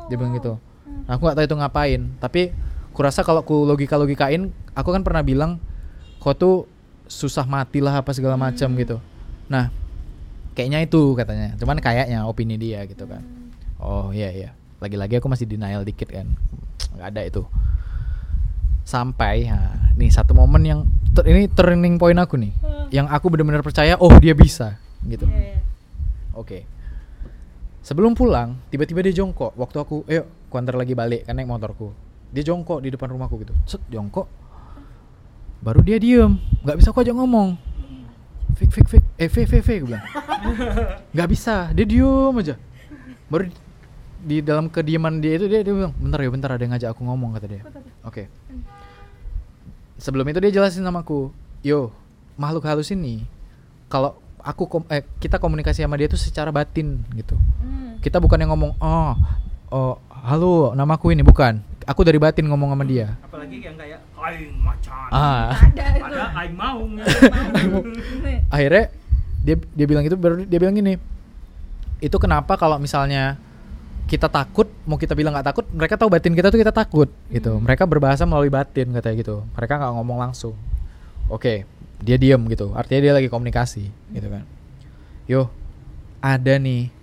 Dia bilang gitu. Nah, aku nggak tahu itu ngapain. Tapi kurasa kalau ku logika logikain, aku kan pernah bilang kau tuh susah mati lah apa segala macam gitu. Nah, kayaknya itu katanya. Cuman kayaknya opini dia gitu kan. Oh iya iya. Lagi-lagi aku masih denial dikit kan. nggak ada itu. Sampai nah, nih satu momen yang ter- ini turning point aku nih. Yang aku benar-benar percaya oh dia bisa gitu. Iya, iya. Oke. Sebelum pulang, tiba-tiba dia jongkok. Waktu aku, ayo, aku antar lagi balik kan naik motorku. Dia jongkok di depan rumahku gitu. Set, jongkok. Baru dia diem, nggak bisa aku ajak ngomong. Fik, fik, fik, eh, fik, fik, fik, bilang. Nggak bisa, dia diem aja. Baru di- dalam kediaman dia itu dia dia bilang, bentar ya, bentar ada yang ngajak aku ngomong kata dia. Oke. Sebelum itu dia jelasin sama aku, yo, makhluk halus ini, kalau aku kom- eh, kita komunikasi sama dia tuh secara batin gitu. Hmm. Kita bukan yang ngomong, oh, oh, halo, namaku ini bukan. Aku dari batin ngomong sama dia. Apalagi yang kayak aing macan. Ah, Ada itu. Ada aing maung. Ini. akhirnya dia dia bilang itu baru dia bilang gini. Itu kenapa kalau misalnya kita takut, mau kita bilang nggak takut, mereka tahu batin kita tuh kita takut gitu. Mereka berbahasa melalui batin katanya gitu. Mereka nggak ngomong langsung. Oke, dia diem gitu. Artinya dia lagi komunikasi gitu kan. Yo, ada nih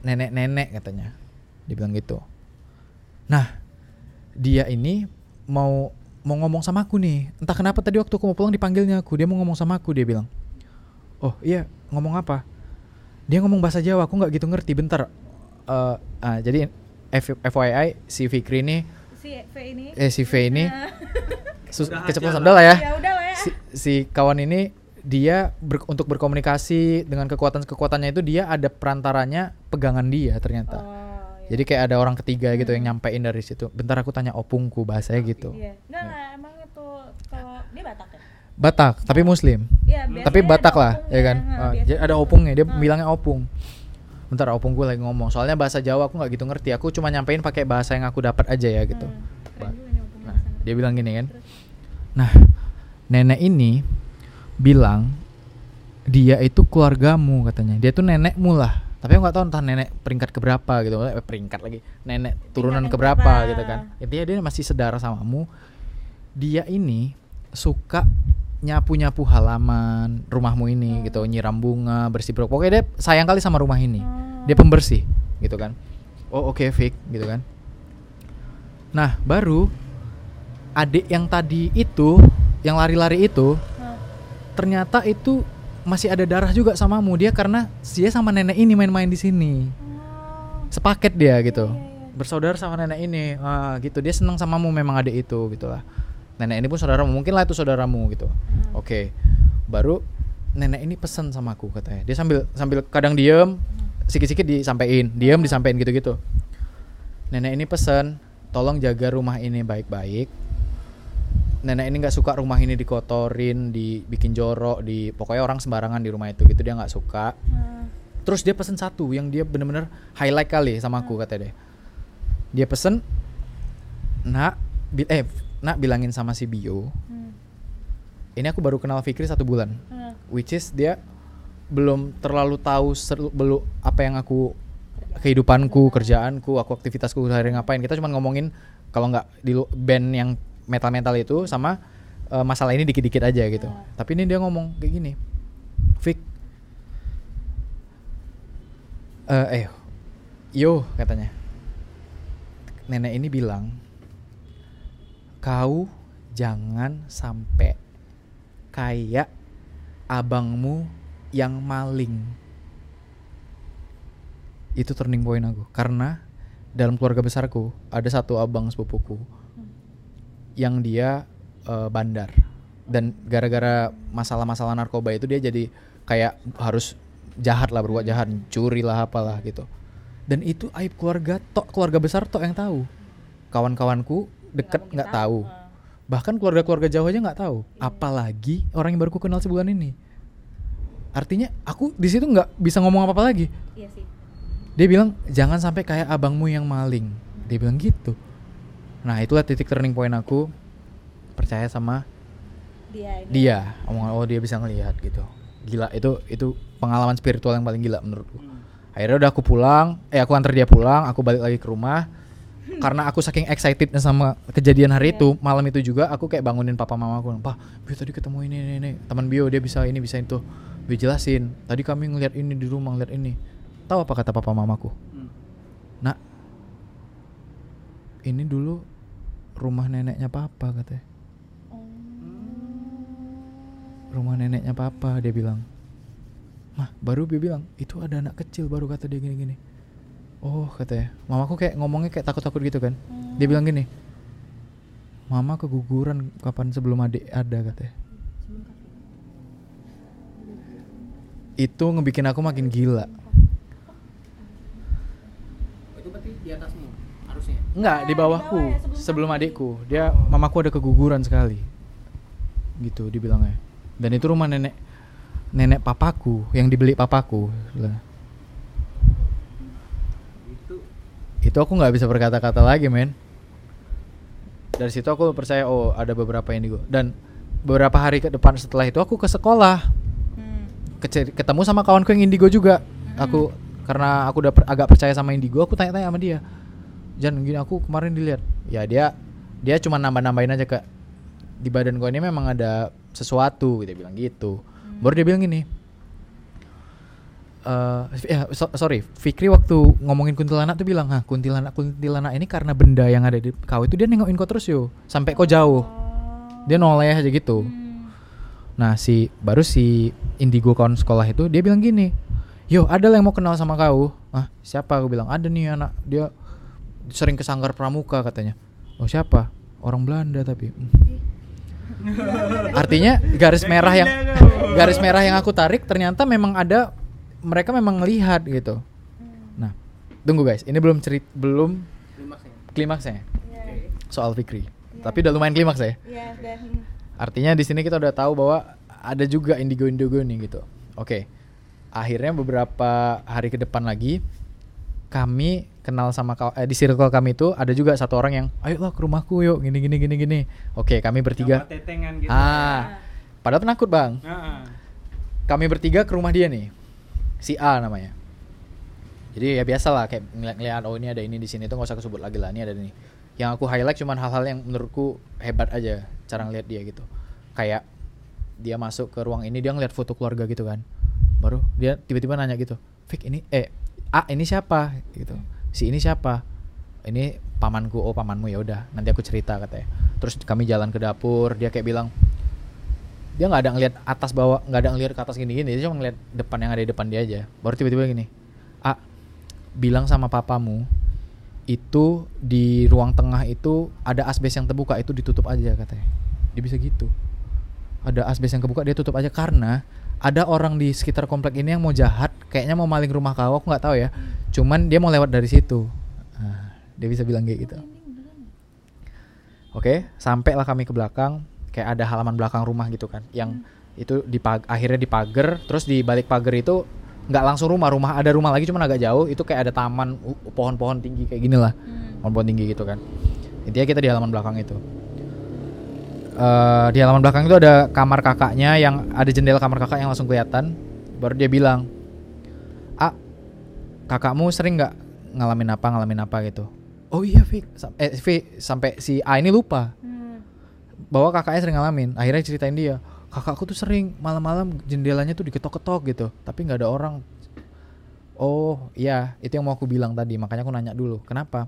nenek-nenek katanya. Dia bilang gitu. Nah, dia ini mau mau ngomong sama aku nih. Entah kenapa tadi waktu aku mau pulang dipanggilnya aku. Dia mau ngomong sama aku. Dia bilang, oh iya ngomong apa? Dia ngomong bahasa Jawa. Aku nggak gitu ngerti. Bentar. Eh, ah, jadi F- FYI si Fikri ini Si V ini. eh si V ini sus- Udah keceplosan aja udah lah ya. Ya udah lah ya. Si, si kawan ini dia ber- untuk berkomunikasi dengan kekuatan-kekuatannya itu dia ada perantaranya pegangan dia ternyata. Oh. Jadi kayak ada orang ketiga gitu yang nyampein dari situ. Bentar aku tanya opungku bahasanya gitu. Iya. Enggak lah, emang itu kalau dia Batak ya? Batak, tapi muslim. Iya, Tapi Batak lah, ya kan? Nah, Ah, jadi ada opungnya, dia opung. bilangnya opung. Bentar opung gue lagi ngomong. Soalnya bahasa Jawa aku nggak gitu ngerti. Aku cuma nyampein pakai bahasa yang aku dapat aja ya gitu. Hmm, Nah, dia bilang gini kan. Terus? Nah, nenek ini bilang dia itu keluargamu katanya. Dia tuh nenekmu lah. Tapi aku nggak tahu entah nenek peringkat keberapa gitu. Eh, peringkat lagi. Nenek turunan yang keberapa keberapa. gitu kan. Intinya dia masih saudara samamu. Dia ini suka nyapu-nyapu halaman rumahmu ini gitu, nyiram bunga, bersih brok. Pokoknya dia sayang kali sama rumah ini. Dia pembersih gitu kan. Oh oke Vic gitu kan. Nah baru adik yang tadi itu, yang lari-lari itu, ternyata itu masih ada darah juga samamu dia karena dia sama nenek ini main-main di sini. Sepaket dia gitu. Bersaudara sama nenek ini. Ah, gitu. Dia senang samamu memang adik itu gitulah. Nenek ini pun saudaramu, mungkin lah itu saudaramu gitu. Oke. Baru nenek ini pesan sama aku katanya. Dia sambil sambil kadang diem, sikit-sikit disampaikan, diem disampaikan gitu-gitu. Nenek ini pesan, tolong jaga rumah ini baik-baik nenek ini nggak suka rumah ini dikotorin, dibikin jorok, di pokoknya orang sembarangan di rumah itu gitu dia nggak suka. Terus dia pesen satu yang dia bener-bener highlight kali sama aku kata dia. Dia pesen, nak, bi- eh, nak bilangin sama si Bio. Ini aku baru kenal Fikri satu bulan, which is dia belum terlalu tahu belum apa yang aku kehidupanku, kerjaanku, aku aktivitasku sehari ngapain. Kita cuma ngomongin kalau nggak di band yang metal-metal itu sama eh, masalah ini dikit-dikit aja gitu. Tapi ini dia ngomong kayak gini. Fik eh eh yo katanya. Nenek ini bilang kau jangan sampai kayak abangmu yang maling itu turning point aku karena dalam keluarga besarku ada satu abang sepupuku yang dia eh, bandar. Dan gara-gara masalah-masalah narkoba itu dia jadi kayak harus jahat lah berbuat jahat curi lah apalah gitu. Dan itu aib keluarga tok keluarga besar tok yang tahu. Kawan-kawanku deket nggak tahu. bahkan keluarga-keluarga jauh aja nggak tahu. Apalagi orang yang baru ku kenal sebulan ini. Artinya aku di situ nggak bisa ngomong apa-apa lagi. Iya sih. dia bilang jangan sampai kayak abangmu yang maling. Dia bilang gitu nah itulah titik turning point aku. Percaya sama Dia. ini. dia. Omongan oh dia bisa ngelihat gitu. Gila itu itu pengalaman spiritual yang paling gila menurutku. Akhirnya udah aku pulang eh aku antar dia pulang aku balik lagi ke rumah. Karena aku saking excitednya sama kejadian hari itu malam itu juga aku kayak bangunin papa mama aku. Pak Bio tadi ketemu ini ini, ini. teman Bio dia bisa ini bisa itu. Bio jelasin tadi kami ngeliat ini di rumah ngeliat ini. Tahu apa kata papa mamaku? Nak ini dulu rumah neneknya papa katanya. Rumah neneknya papa dia bilang. Mah baru dia bilang itu ada anak kecil baru kata dia gini-gini. Oh katanya. Mamaku kayak ngomongnya kayak takut-takut gitu kan. Dia bilang gini mama keguguran kapan sebelum adik ada katanya. Itu ngebikin aku makin gila. Itu berarti di harusnya. Enggak, di bawahku sebelum adikku. Dia mamaku ada keguguran sekali. Gitu dibilangnya. Dan itu rumah nenek nenek papaku yang dibeli papaku. Lah. Itu aku nggak bisa berkata-kata lagi, men. Dari situ aku percaya oh ada beberapa indigo dan beberapa hari ke depan setelah itu aku ke sekolah Hmm. Ketemu sama kawanku yang indigo juga aku karena aku udah per- agak percaya sama indigo aku tanya-tanya sama dia Jan gini aku kemarin dilihat. Ya dia dia cuma nambah-nambahin aja kak. Di badan gua ini memang ada sesuatu dia bilang gitu. Baru dia bilang gini eh ya so- sorry Fikri waktu ngomongin kuntilanak tuh bilang ah kuntilanak kuntilanak ini karena benda yang ada di kau itu dia nengokin kau terus yo. Sampai kau jauh. Dia noleh aja gitu. Nah si baru si Indigo kawan sekolah itu dia bilang gini, yo ada lah yang mau kenal sama kau. Ah siapa? Aku bilang ada nih anak. Dia sering ke sanggar pramuka katanya. Oh siapa? Orang Belanda tapi. Hmm. Artinya garis merah yang garis merah yang aku tarik ternyata memang ada mereka memang melihat gitu. Nah tunggu guys, ini belum cerit belum Klimaksnya. klimaksnya soal Fikri. Tapi udah lumayan klimaks ya. Iya, udah. Artinya di sini kita udah tahu bahwa ada juga indigo-indigo nih gitu. Oke. Akhirnya beberapa hari ke depan lagi kami kenal sama eh, di circle kami itu ada juga satu orang yang ayo lah ke rumahku yuk gini gini gini gini. Oke, kami bertiga. Gitu. Ah. Padahal penakut, Bang. Heeh. Kami bertiga ke rumah dia nih. Si A namanya. Jadi ya biasa lah kayak ngeliat-ngeliat oh ini ada ini di sini tuh nggak usah kesebut lagi lah ini ada ini. Yang aku highlight cuman hal-hal yang menurutku hebat aja cara ngeliat dia gitu. Kayak dia masuk ke ruang ini dia ngeliat foto keluarga gitu kan baru dia tiba-tiba nanya gitu Fik ini eh ah ini siapa gitu si ini siapa? Ini pamanku. Oh pamanmu. Ya udah nanti aku cerita katanya. Terus kami jalan ke dapur dia kayak bilang dia nggak ada ngelihat atas bawah nggak ada ngelihat ke atas gini gini dia cuma ngeliat depan yang ada di depan dia aja. Baru tiba-tiba gini ah bilang sama papamu itu di ruang tengah itu ada asbes yang terbuka itu ditutup aja katanya. Dia bisa gitu. Ada asbes yang kebuka dia tutup aja karena ada orang di sekitar komplek ini yang mau jahat kayaknya mau maling rumah kau aku nggak tahu ya. Cuman dia mau lewat dari situ. Nah, dia bisa bilang kayak gitu. Oke sampailah kami ke belakang kayak ada halaman belakang rumah gitu kan yang itu di akhirnya dipagar terus di balik pagar itu nggak langsung rumah rumah ada rumah lagi cuman agak jauh itu kayak ada taman pohon-pohon tinggi kayak gini lah pohon-pohon tinggi gitu kan. Intinya kita di halaman belakang itu Eh, di halaman belakang itu ada kamar kakaknya yang ada jendela kamar kakak yang langsung kelihatan. Baru dia bilang ah kakakmu sering nggak ngalamin apa ngalamin apa gitu? Oh iya Vi eh Vi sampai si A ini lupa bahwa kakaknya sering ngalamin. Akhirnya ceritain dia kakakku tuh sering malam-malam jendelanya tuh diketok-ketok gitu tapi nggak ada orang. Oh iya itu yang mau aku bilang tadi makanya aku nanya dulu kenapa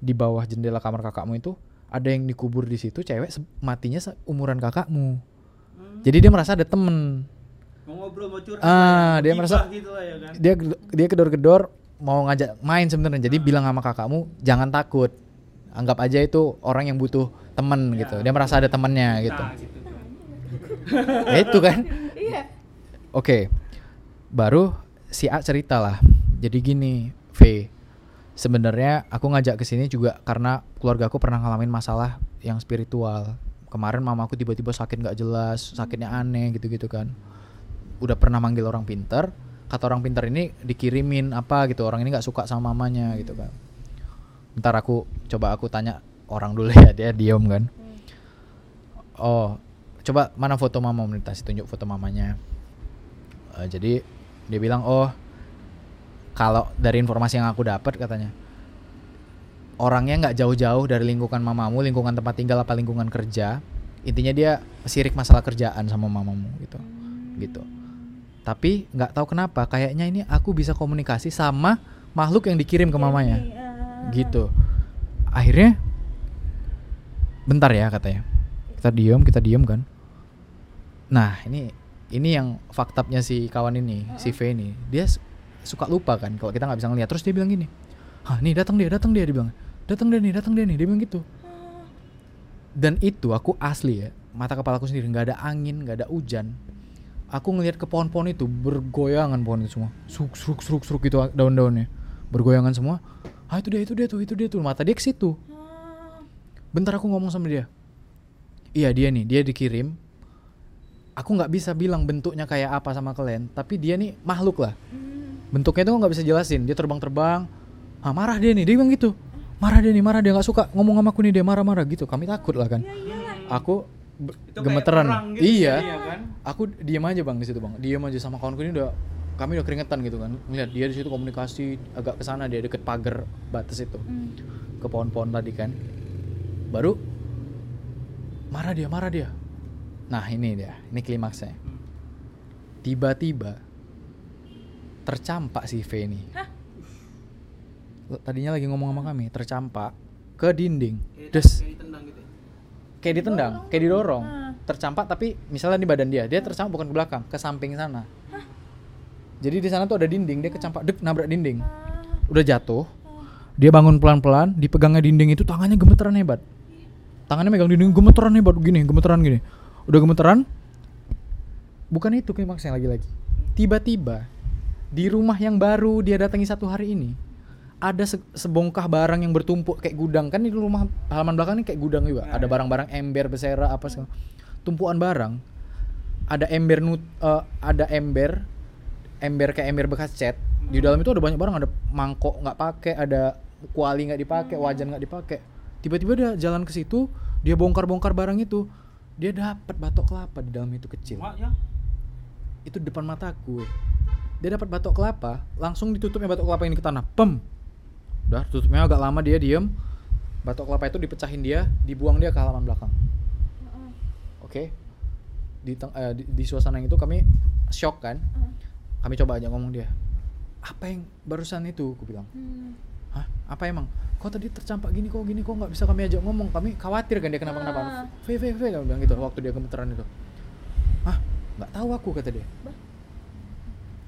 di bawah jendela kamar kakakmu itu ada yang dikubur di situ cewek matinya umuran kakakmu. Jadi dia merasa ada temen. Mau ngobrol mau curhat Ah, ya, dia merasa- gitu lah ya kan. dia dia kedor-kedor mau ngajak main sebenarnya. Jadi bilang sama kakakmu jangan takut. Anggap aja itu orang yang butuh temen gitu. Dia merasa ada temennya gitu Nah, gitu. tuh. ya itu kan. Oke. Baru si A cerita lah. Jadi gini V sebenarnya aku ngajak ke sini juga karena keluarga aku pernah ngalamin masalah yang spiritual. Kemarin mamaku tiba-tiba sakit nggak jelas sakitnya aneh gitu-gitu kan. Udah pernah manggil orang pinter kata orang pinter ini dikirimin apa gitu orang ini nggak suka sama mamanya gitu kan. Ntar aku coba aku tanya orang dulu ya dia diem kan. Oh coba mana foto mama? Melintasi tunjuk foto mamanya. Eh, jadi dia bilang oh kalau dari informasi yang aku dapat katanya orangnya nggak jauh-jauh dari lingkungan mamamu lingkungan tempat tinggal apa lingkungan kerja intinya dia sirik masalah kerjaan sama mamamu gitu. Gitu. Tapi nggak tahu kenapa kayaknya ini aku bisa komunikasi sama makhluk yang dikirim ke mamanya. Gitu. Akhirnya bentar ya katanya. Kita diem kita diem kan. Nah ini ini yang faktanya si kawan ini si V ini. Dia suka lupa kan kalau kita nggak bisa ngeliat. Terus dia bilang gini ah nih datang dia datang dia dia bilang. Datang dia nih datang dia nih dia bilang gitu. Dan itu aku asli ya mata kepalaku sendiri nggak ada angin nggak ada hujan. Aku ngelihat ke pohon-pohon itu bergoyangan pohon itu semua. Sruk sruk sruk gitu daun-daunnya. Bergoyangan semua. Ah itu dia itu dia tuh itu dia tuh. Mata dia ke situ. Bentar aku ngomong sama dia. Iya dia nih dia dikirim. Aku nggak bisa bilang bentuknya kayak apa sama kalian tapi dia nih makhluk lah bentuknya tuh nggak bisa jelasin. Dia terbang-terbang. Ah marah dia nih. Dia bilang gitu. Marah dia nih marah dia nggak suka. Ngomong sama aku nih dia marah-marah gitu. Kami takut lah kan. Aku Itu kayak gemeteran. gitu iya. jadinya kan. aku diam aja bang di situ bang. Diam aja sama kawanku ini udah kami udah keringetan gitu kan. Ngeliat dia di situ komunikasi agak ke sana dia deket pagar batas itu. Ke pohon-pohon tadi kan. Baru marah dia marah dia. Nah ini dia. Ini klimaksnya. Tiba-tiba tercampak si V ini. Tadinya lagi ngomong sama kami tercampak ke dinding. Des. ditendang gitu. kayak ditendang, kayak didorong, tercampak tapi misalnya di badan dia, dia tercampak bukan ke belakang, ke samping sana. Jadi di sana tuh ada dinding, dia kecampak, dek nabrak dinding, udah jatuh, dia bangun pelan-pelan, dipegangnya dinding itu tangannya gemeteran hebat, tangannya megang dinding gemeteran hebat gini, gemeteran gini, udah gemeteran, bukan itu klimaksnya lagi-lagi, tiba-tiba di rumah yang baru dia datangi satu hari ini ada se- sebongkah barang yang bertumpuk kayak gudang. Kan di rumah halaman belakang ini kayak gudang juga. Ada barang-barang ember besera apa segala tumpuan barang ada ember nut eh, ada ember ember kayak ember bekas cat. Di dalam itu ada banyak barang. Ada mangkok nggak pakai ada kuali nggak dipakai wajan nggak dipakai. Tiba-tiba dia jalan ke situ dia bongkar-bongkar barang itu dia dapat batok kelapa di dalam itu kecil. Itu depan mataku weh. Dia dapat batok kelapa langsung ditutupnya batok kelapa ini ke tanah. Pem. Udah tutupnya agak lama dia diem. Batok kelapa itu dipecahin dia dibuang dia ke halaman belakang. Oke. Di, teng- eh, di di suasana yang itu kami shock kan? Kami coba aja ngomong dia apa yang barusan itu? Aku bilang. Hmm. hah? Apa emang? Kok tadi tercampak gini kok gini kok nggak bisa kami ajak ngomong? Kami khawatir kan dia kenapa kenapa Ah. V V V bilang gitu waktu dia gemeteran itu. Hah? Nggak tahu aku kata dia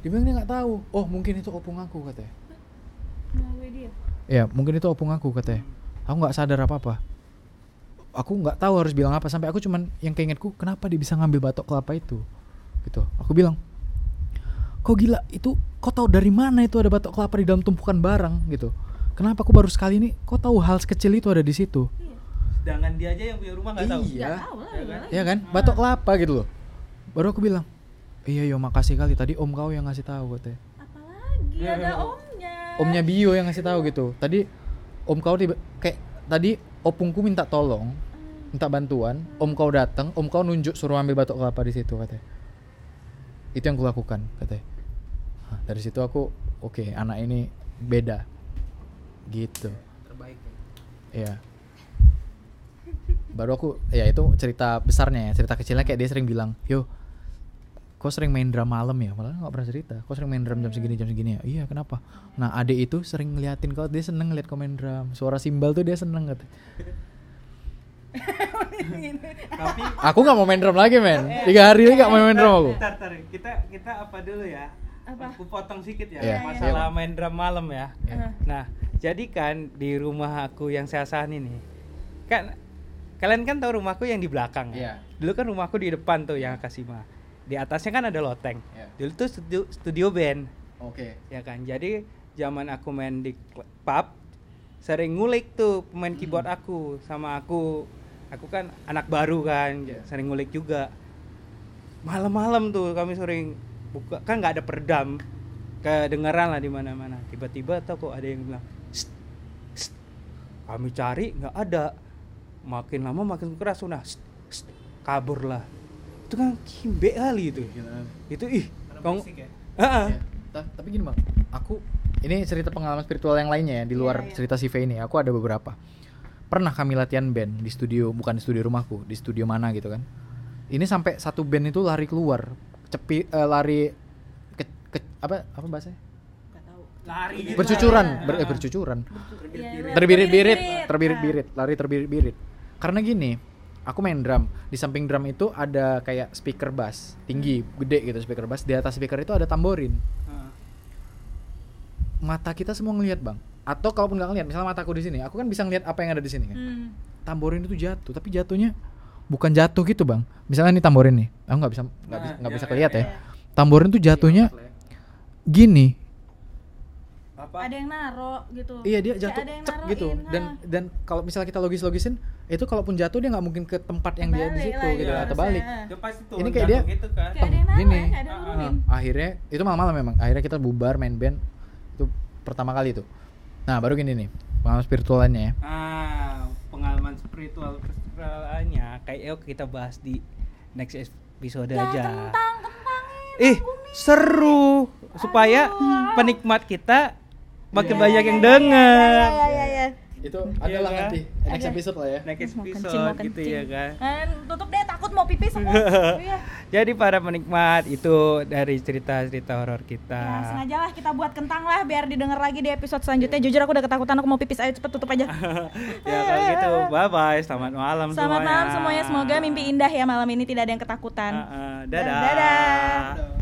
dia bilang dia nggak tahu. Oh mungkin itu opung aku katanya. Mau gue dia. ya mungkin itu opung aku katanya. Aku nggak sadar apa apa aku nggak tahu harus bilang apa. Sampai aku cuman yang keingetku kenapa dia bisa ngambil batok kelapa itu? Gitu. Aku bilang kok gila itu kok tahu dari mana itu ada batok kelapa di dalam tumpukan barang? Gitu. Kenapa aku baru sekali ini kok tahu hal sekecil itu ada di situ? Sedangkan dia aja yang punya rumah nggak tahu. iya. Ya iya kan? lah. ya kan? Batok kelapa gitu loh. Baru aku bilang iya yo makasih kali. Tadi om kau yang ngasih tahu katanya. Apalagi ada omnya. omnya Bio yang ngasih tahu gitu. Tadi om kau tiba kayak tadi opungku minta tolong minta bantuan. Om kau datang om kau nunjuk suruh ambil batok kelapa di situ katanya. Itu yang kulakukan katanya. Hah, dari situ aku oke anak ini beda. Gitu. Terbaik. Iya. Baru aku ya itu cerita besarnya ya. Cerita kecilnya kayak dia sering bilang, "Yo, kok sering main drum malam ya?" Malah nggak pernah cerita. Kok sering main drum jam segini jam segini ya? Iya, kenapa? Nah, adik itu sering ngeliatin kau dia seneng ngeliat kau main drum. Suara simbal tuh dia seneng kata. Tapi Aku nggak mau main drum lagi, men. Tiga hari lagi nggak mau main drum aku. Bentar, bentar. Kita kita apa dulu ya? Apa? Aku potong sedikit ya. Iya, Masalah iya. main drum malam ya. Iya. Nah, jadi kan di rumah aku yang saya sahani nih. Kan kalian kan tahu rumahku yang di belakang Iya. ya. Dulu kan rumahku di depan tuh yang Kasima. Di atasnya kan ada loteng. Iya. Dulu tuh studio, studio band Oke. ya kan. Jadi zaman aku main di pub sering ngulik tuh pemain keyboard aku sama aku aku kan anak baru kan Iya. sering ngulik juga malam-malam tuh kami sering buka kan nggak ada peredam kedengeran lah di mana-mana tiba-tiba tau kok ada yang bilang "Sst, sst." kami cari nggak ada makin lama makin keras nah "Sst, sst." kabur lah itu kan kimbe kali itu itu ih kong. Ya. Ta- Tapi gini bang, aku ini cerita pengalaman spiritual yang lainnya ya di luar Iya, iya. cerita si V ini. Aku ada beberapa. Pernah kami latihan band di studio, bukan di studio rumahku, di studio mana gitu kan. Ini sampai satu band itu lari keluar, cepi eh, lari ke, ke- apa apa bahasanya? Tahu. lari gitu. Bercucuran, Ah. ber, eh, bercucuran. Iya, Terbirit-birit, terbirit-birit. terbirit-birit, lari terbirit-birit. Karena gini, aku main drum. Di samping drum itu ada kayak speaker bass, tinggi, gede gitu speaker bass. Di atas speaker itu ada tamborin. Heeh. mata kita semua ngelihat bang atau kalaupun nggak ngelihat misalnya mataku di sini aku kan bisa ngelihat apa yang ada di sini kan Hmm. tamborin itu jatuh tapi jatuhnya bukan jatuh gitu bang misalnya ini tamborin nih aku nggak bisa nggak Nah, bisa nggak iya, bisa iya, kelihatan ya iya. tamborin tuh jatuhnya gini apa Ada yang naro gitu. iya dia jatuh ada yang cek gitu dan ha. dan kalau misalnya kita logis logisin itu kalaupun jatuh dia nggak mungkin ke tempat yang dia di situ lah, gitu iya, atau balik Dia pasti tuh Ini kayak dia- gitu kan. Kayak ada yang naro gini. ya, kayak ada yang Ah, nurunin. Nah, akhirnya itu malam-malam memang akhirnya kita bubar main band itu pertama kali itu nah baru gini nih pengalaman spiritualnya ya Ah, pengalaman spiritual spiritualnya kayak yuk kita bahas di next episode Ya, aja. kentang, kentang. Ih, seru supaya penikmat kita makin banyak yang denger. Iya, iya, iya. itu Iya adalah kan? nanti next episode lah ya Next episode kencing, mau gitu kencing. ya kan. Kan tutup deh takut mau pipis semua. Iya. Jadi para penikmat itu dari cerita-cerita horor kita. Ya, sengaja lah kita buat kentang lah biar didengar lagi di episode selanjutnya. Jujur aku udah ketakutan aku mau pipis ayo cepet tutup aja. ya kalau gitu, bye bye, selamat malam Selamat malam semuanya. Semoga mimpi indah ya malam ini tidak ada yang ketakutan. Ah, ah, dadah. Dadah.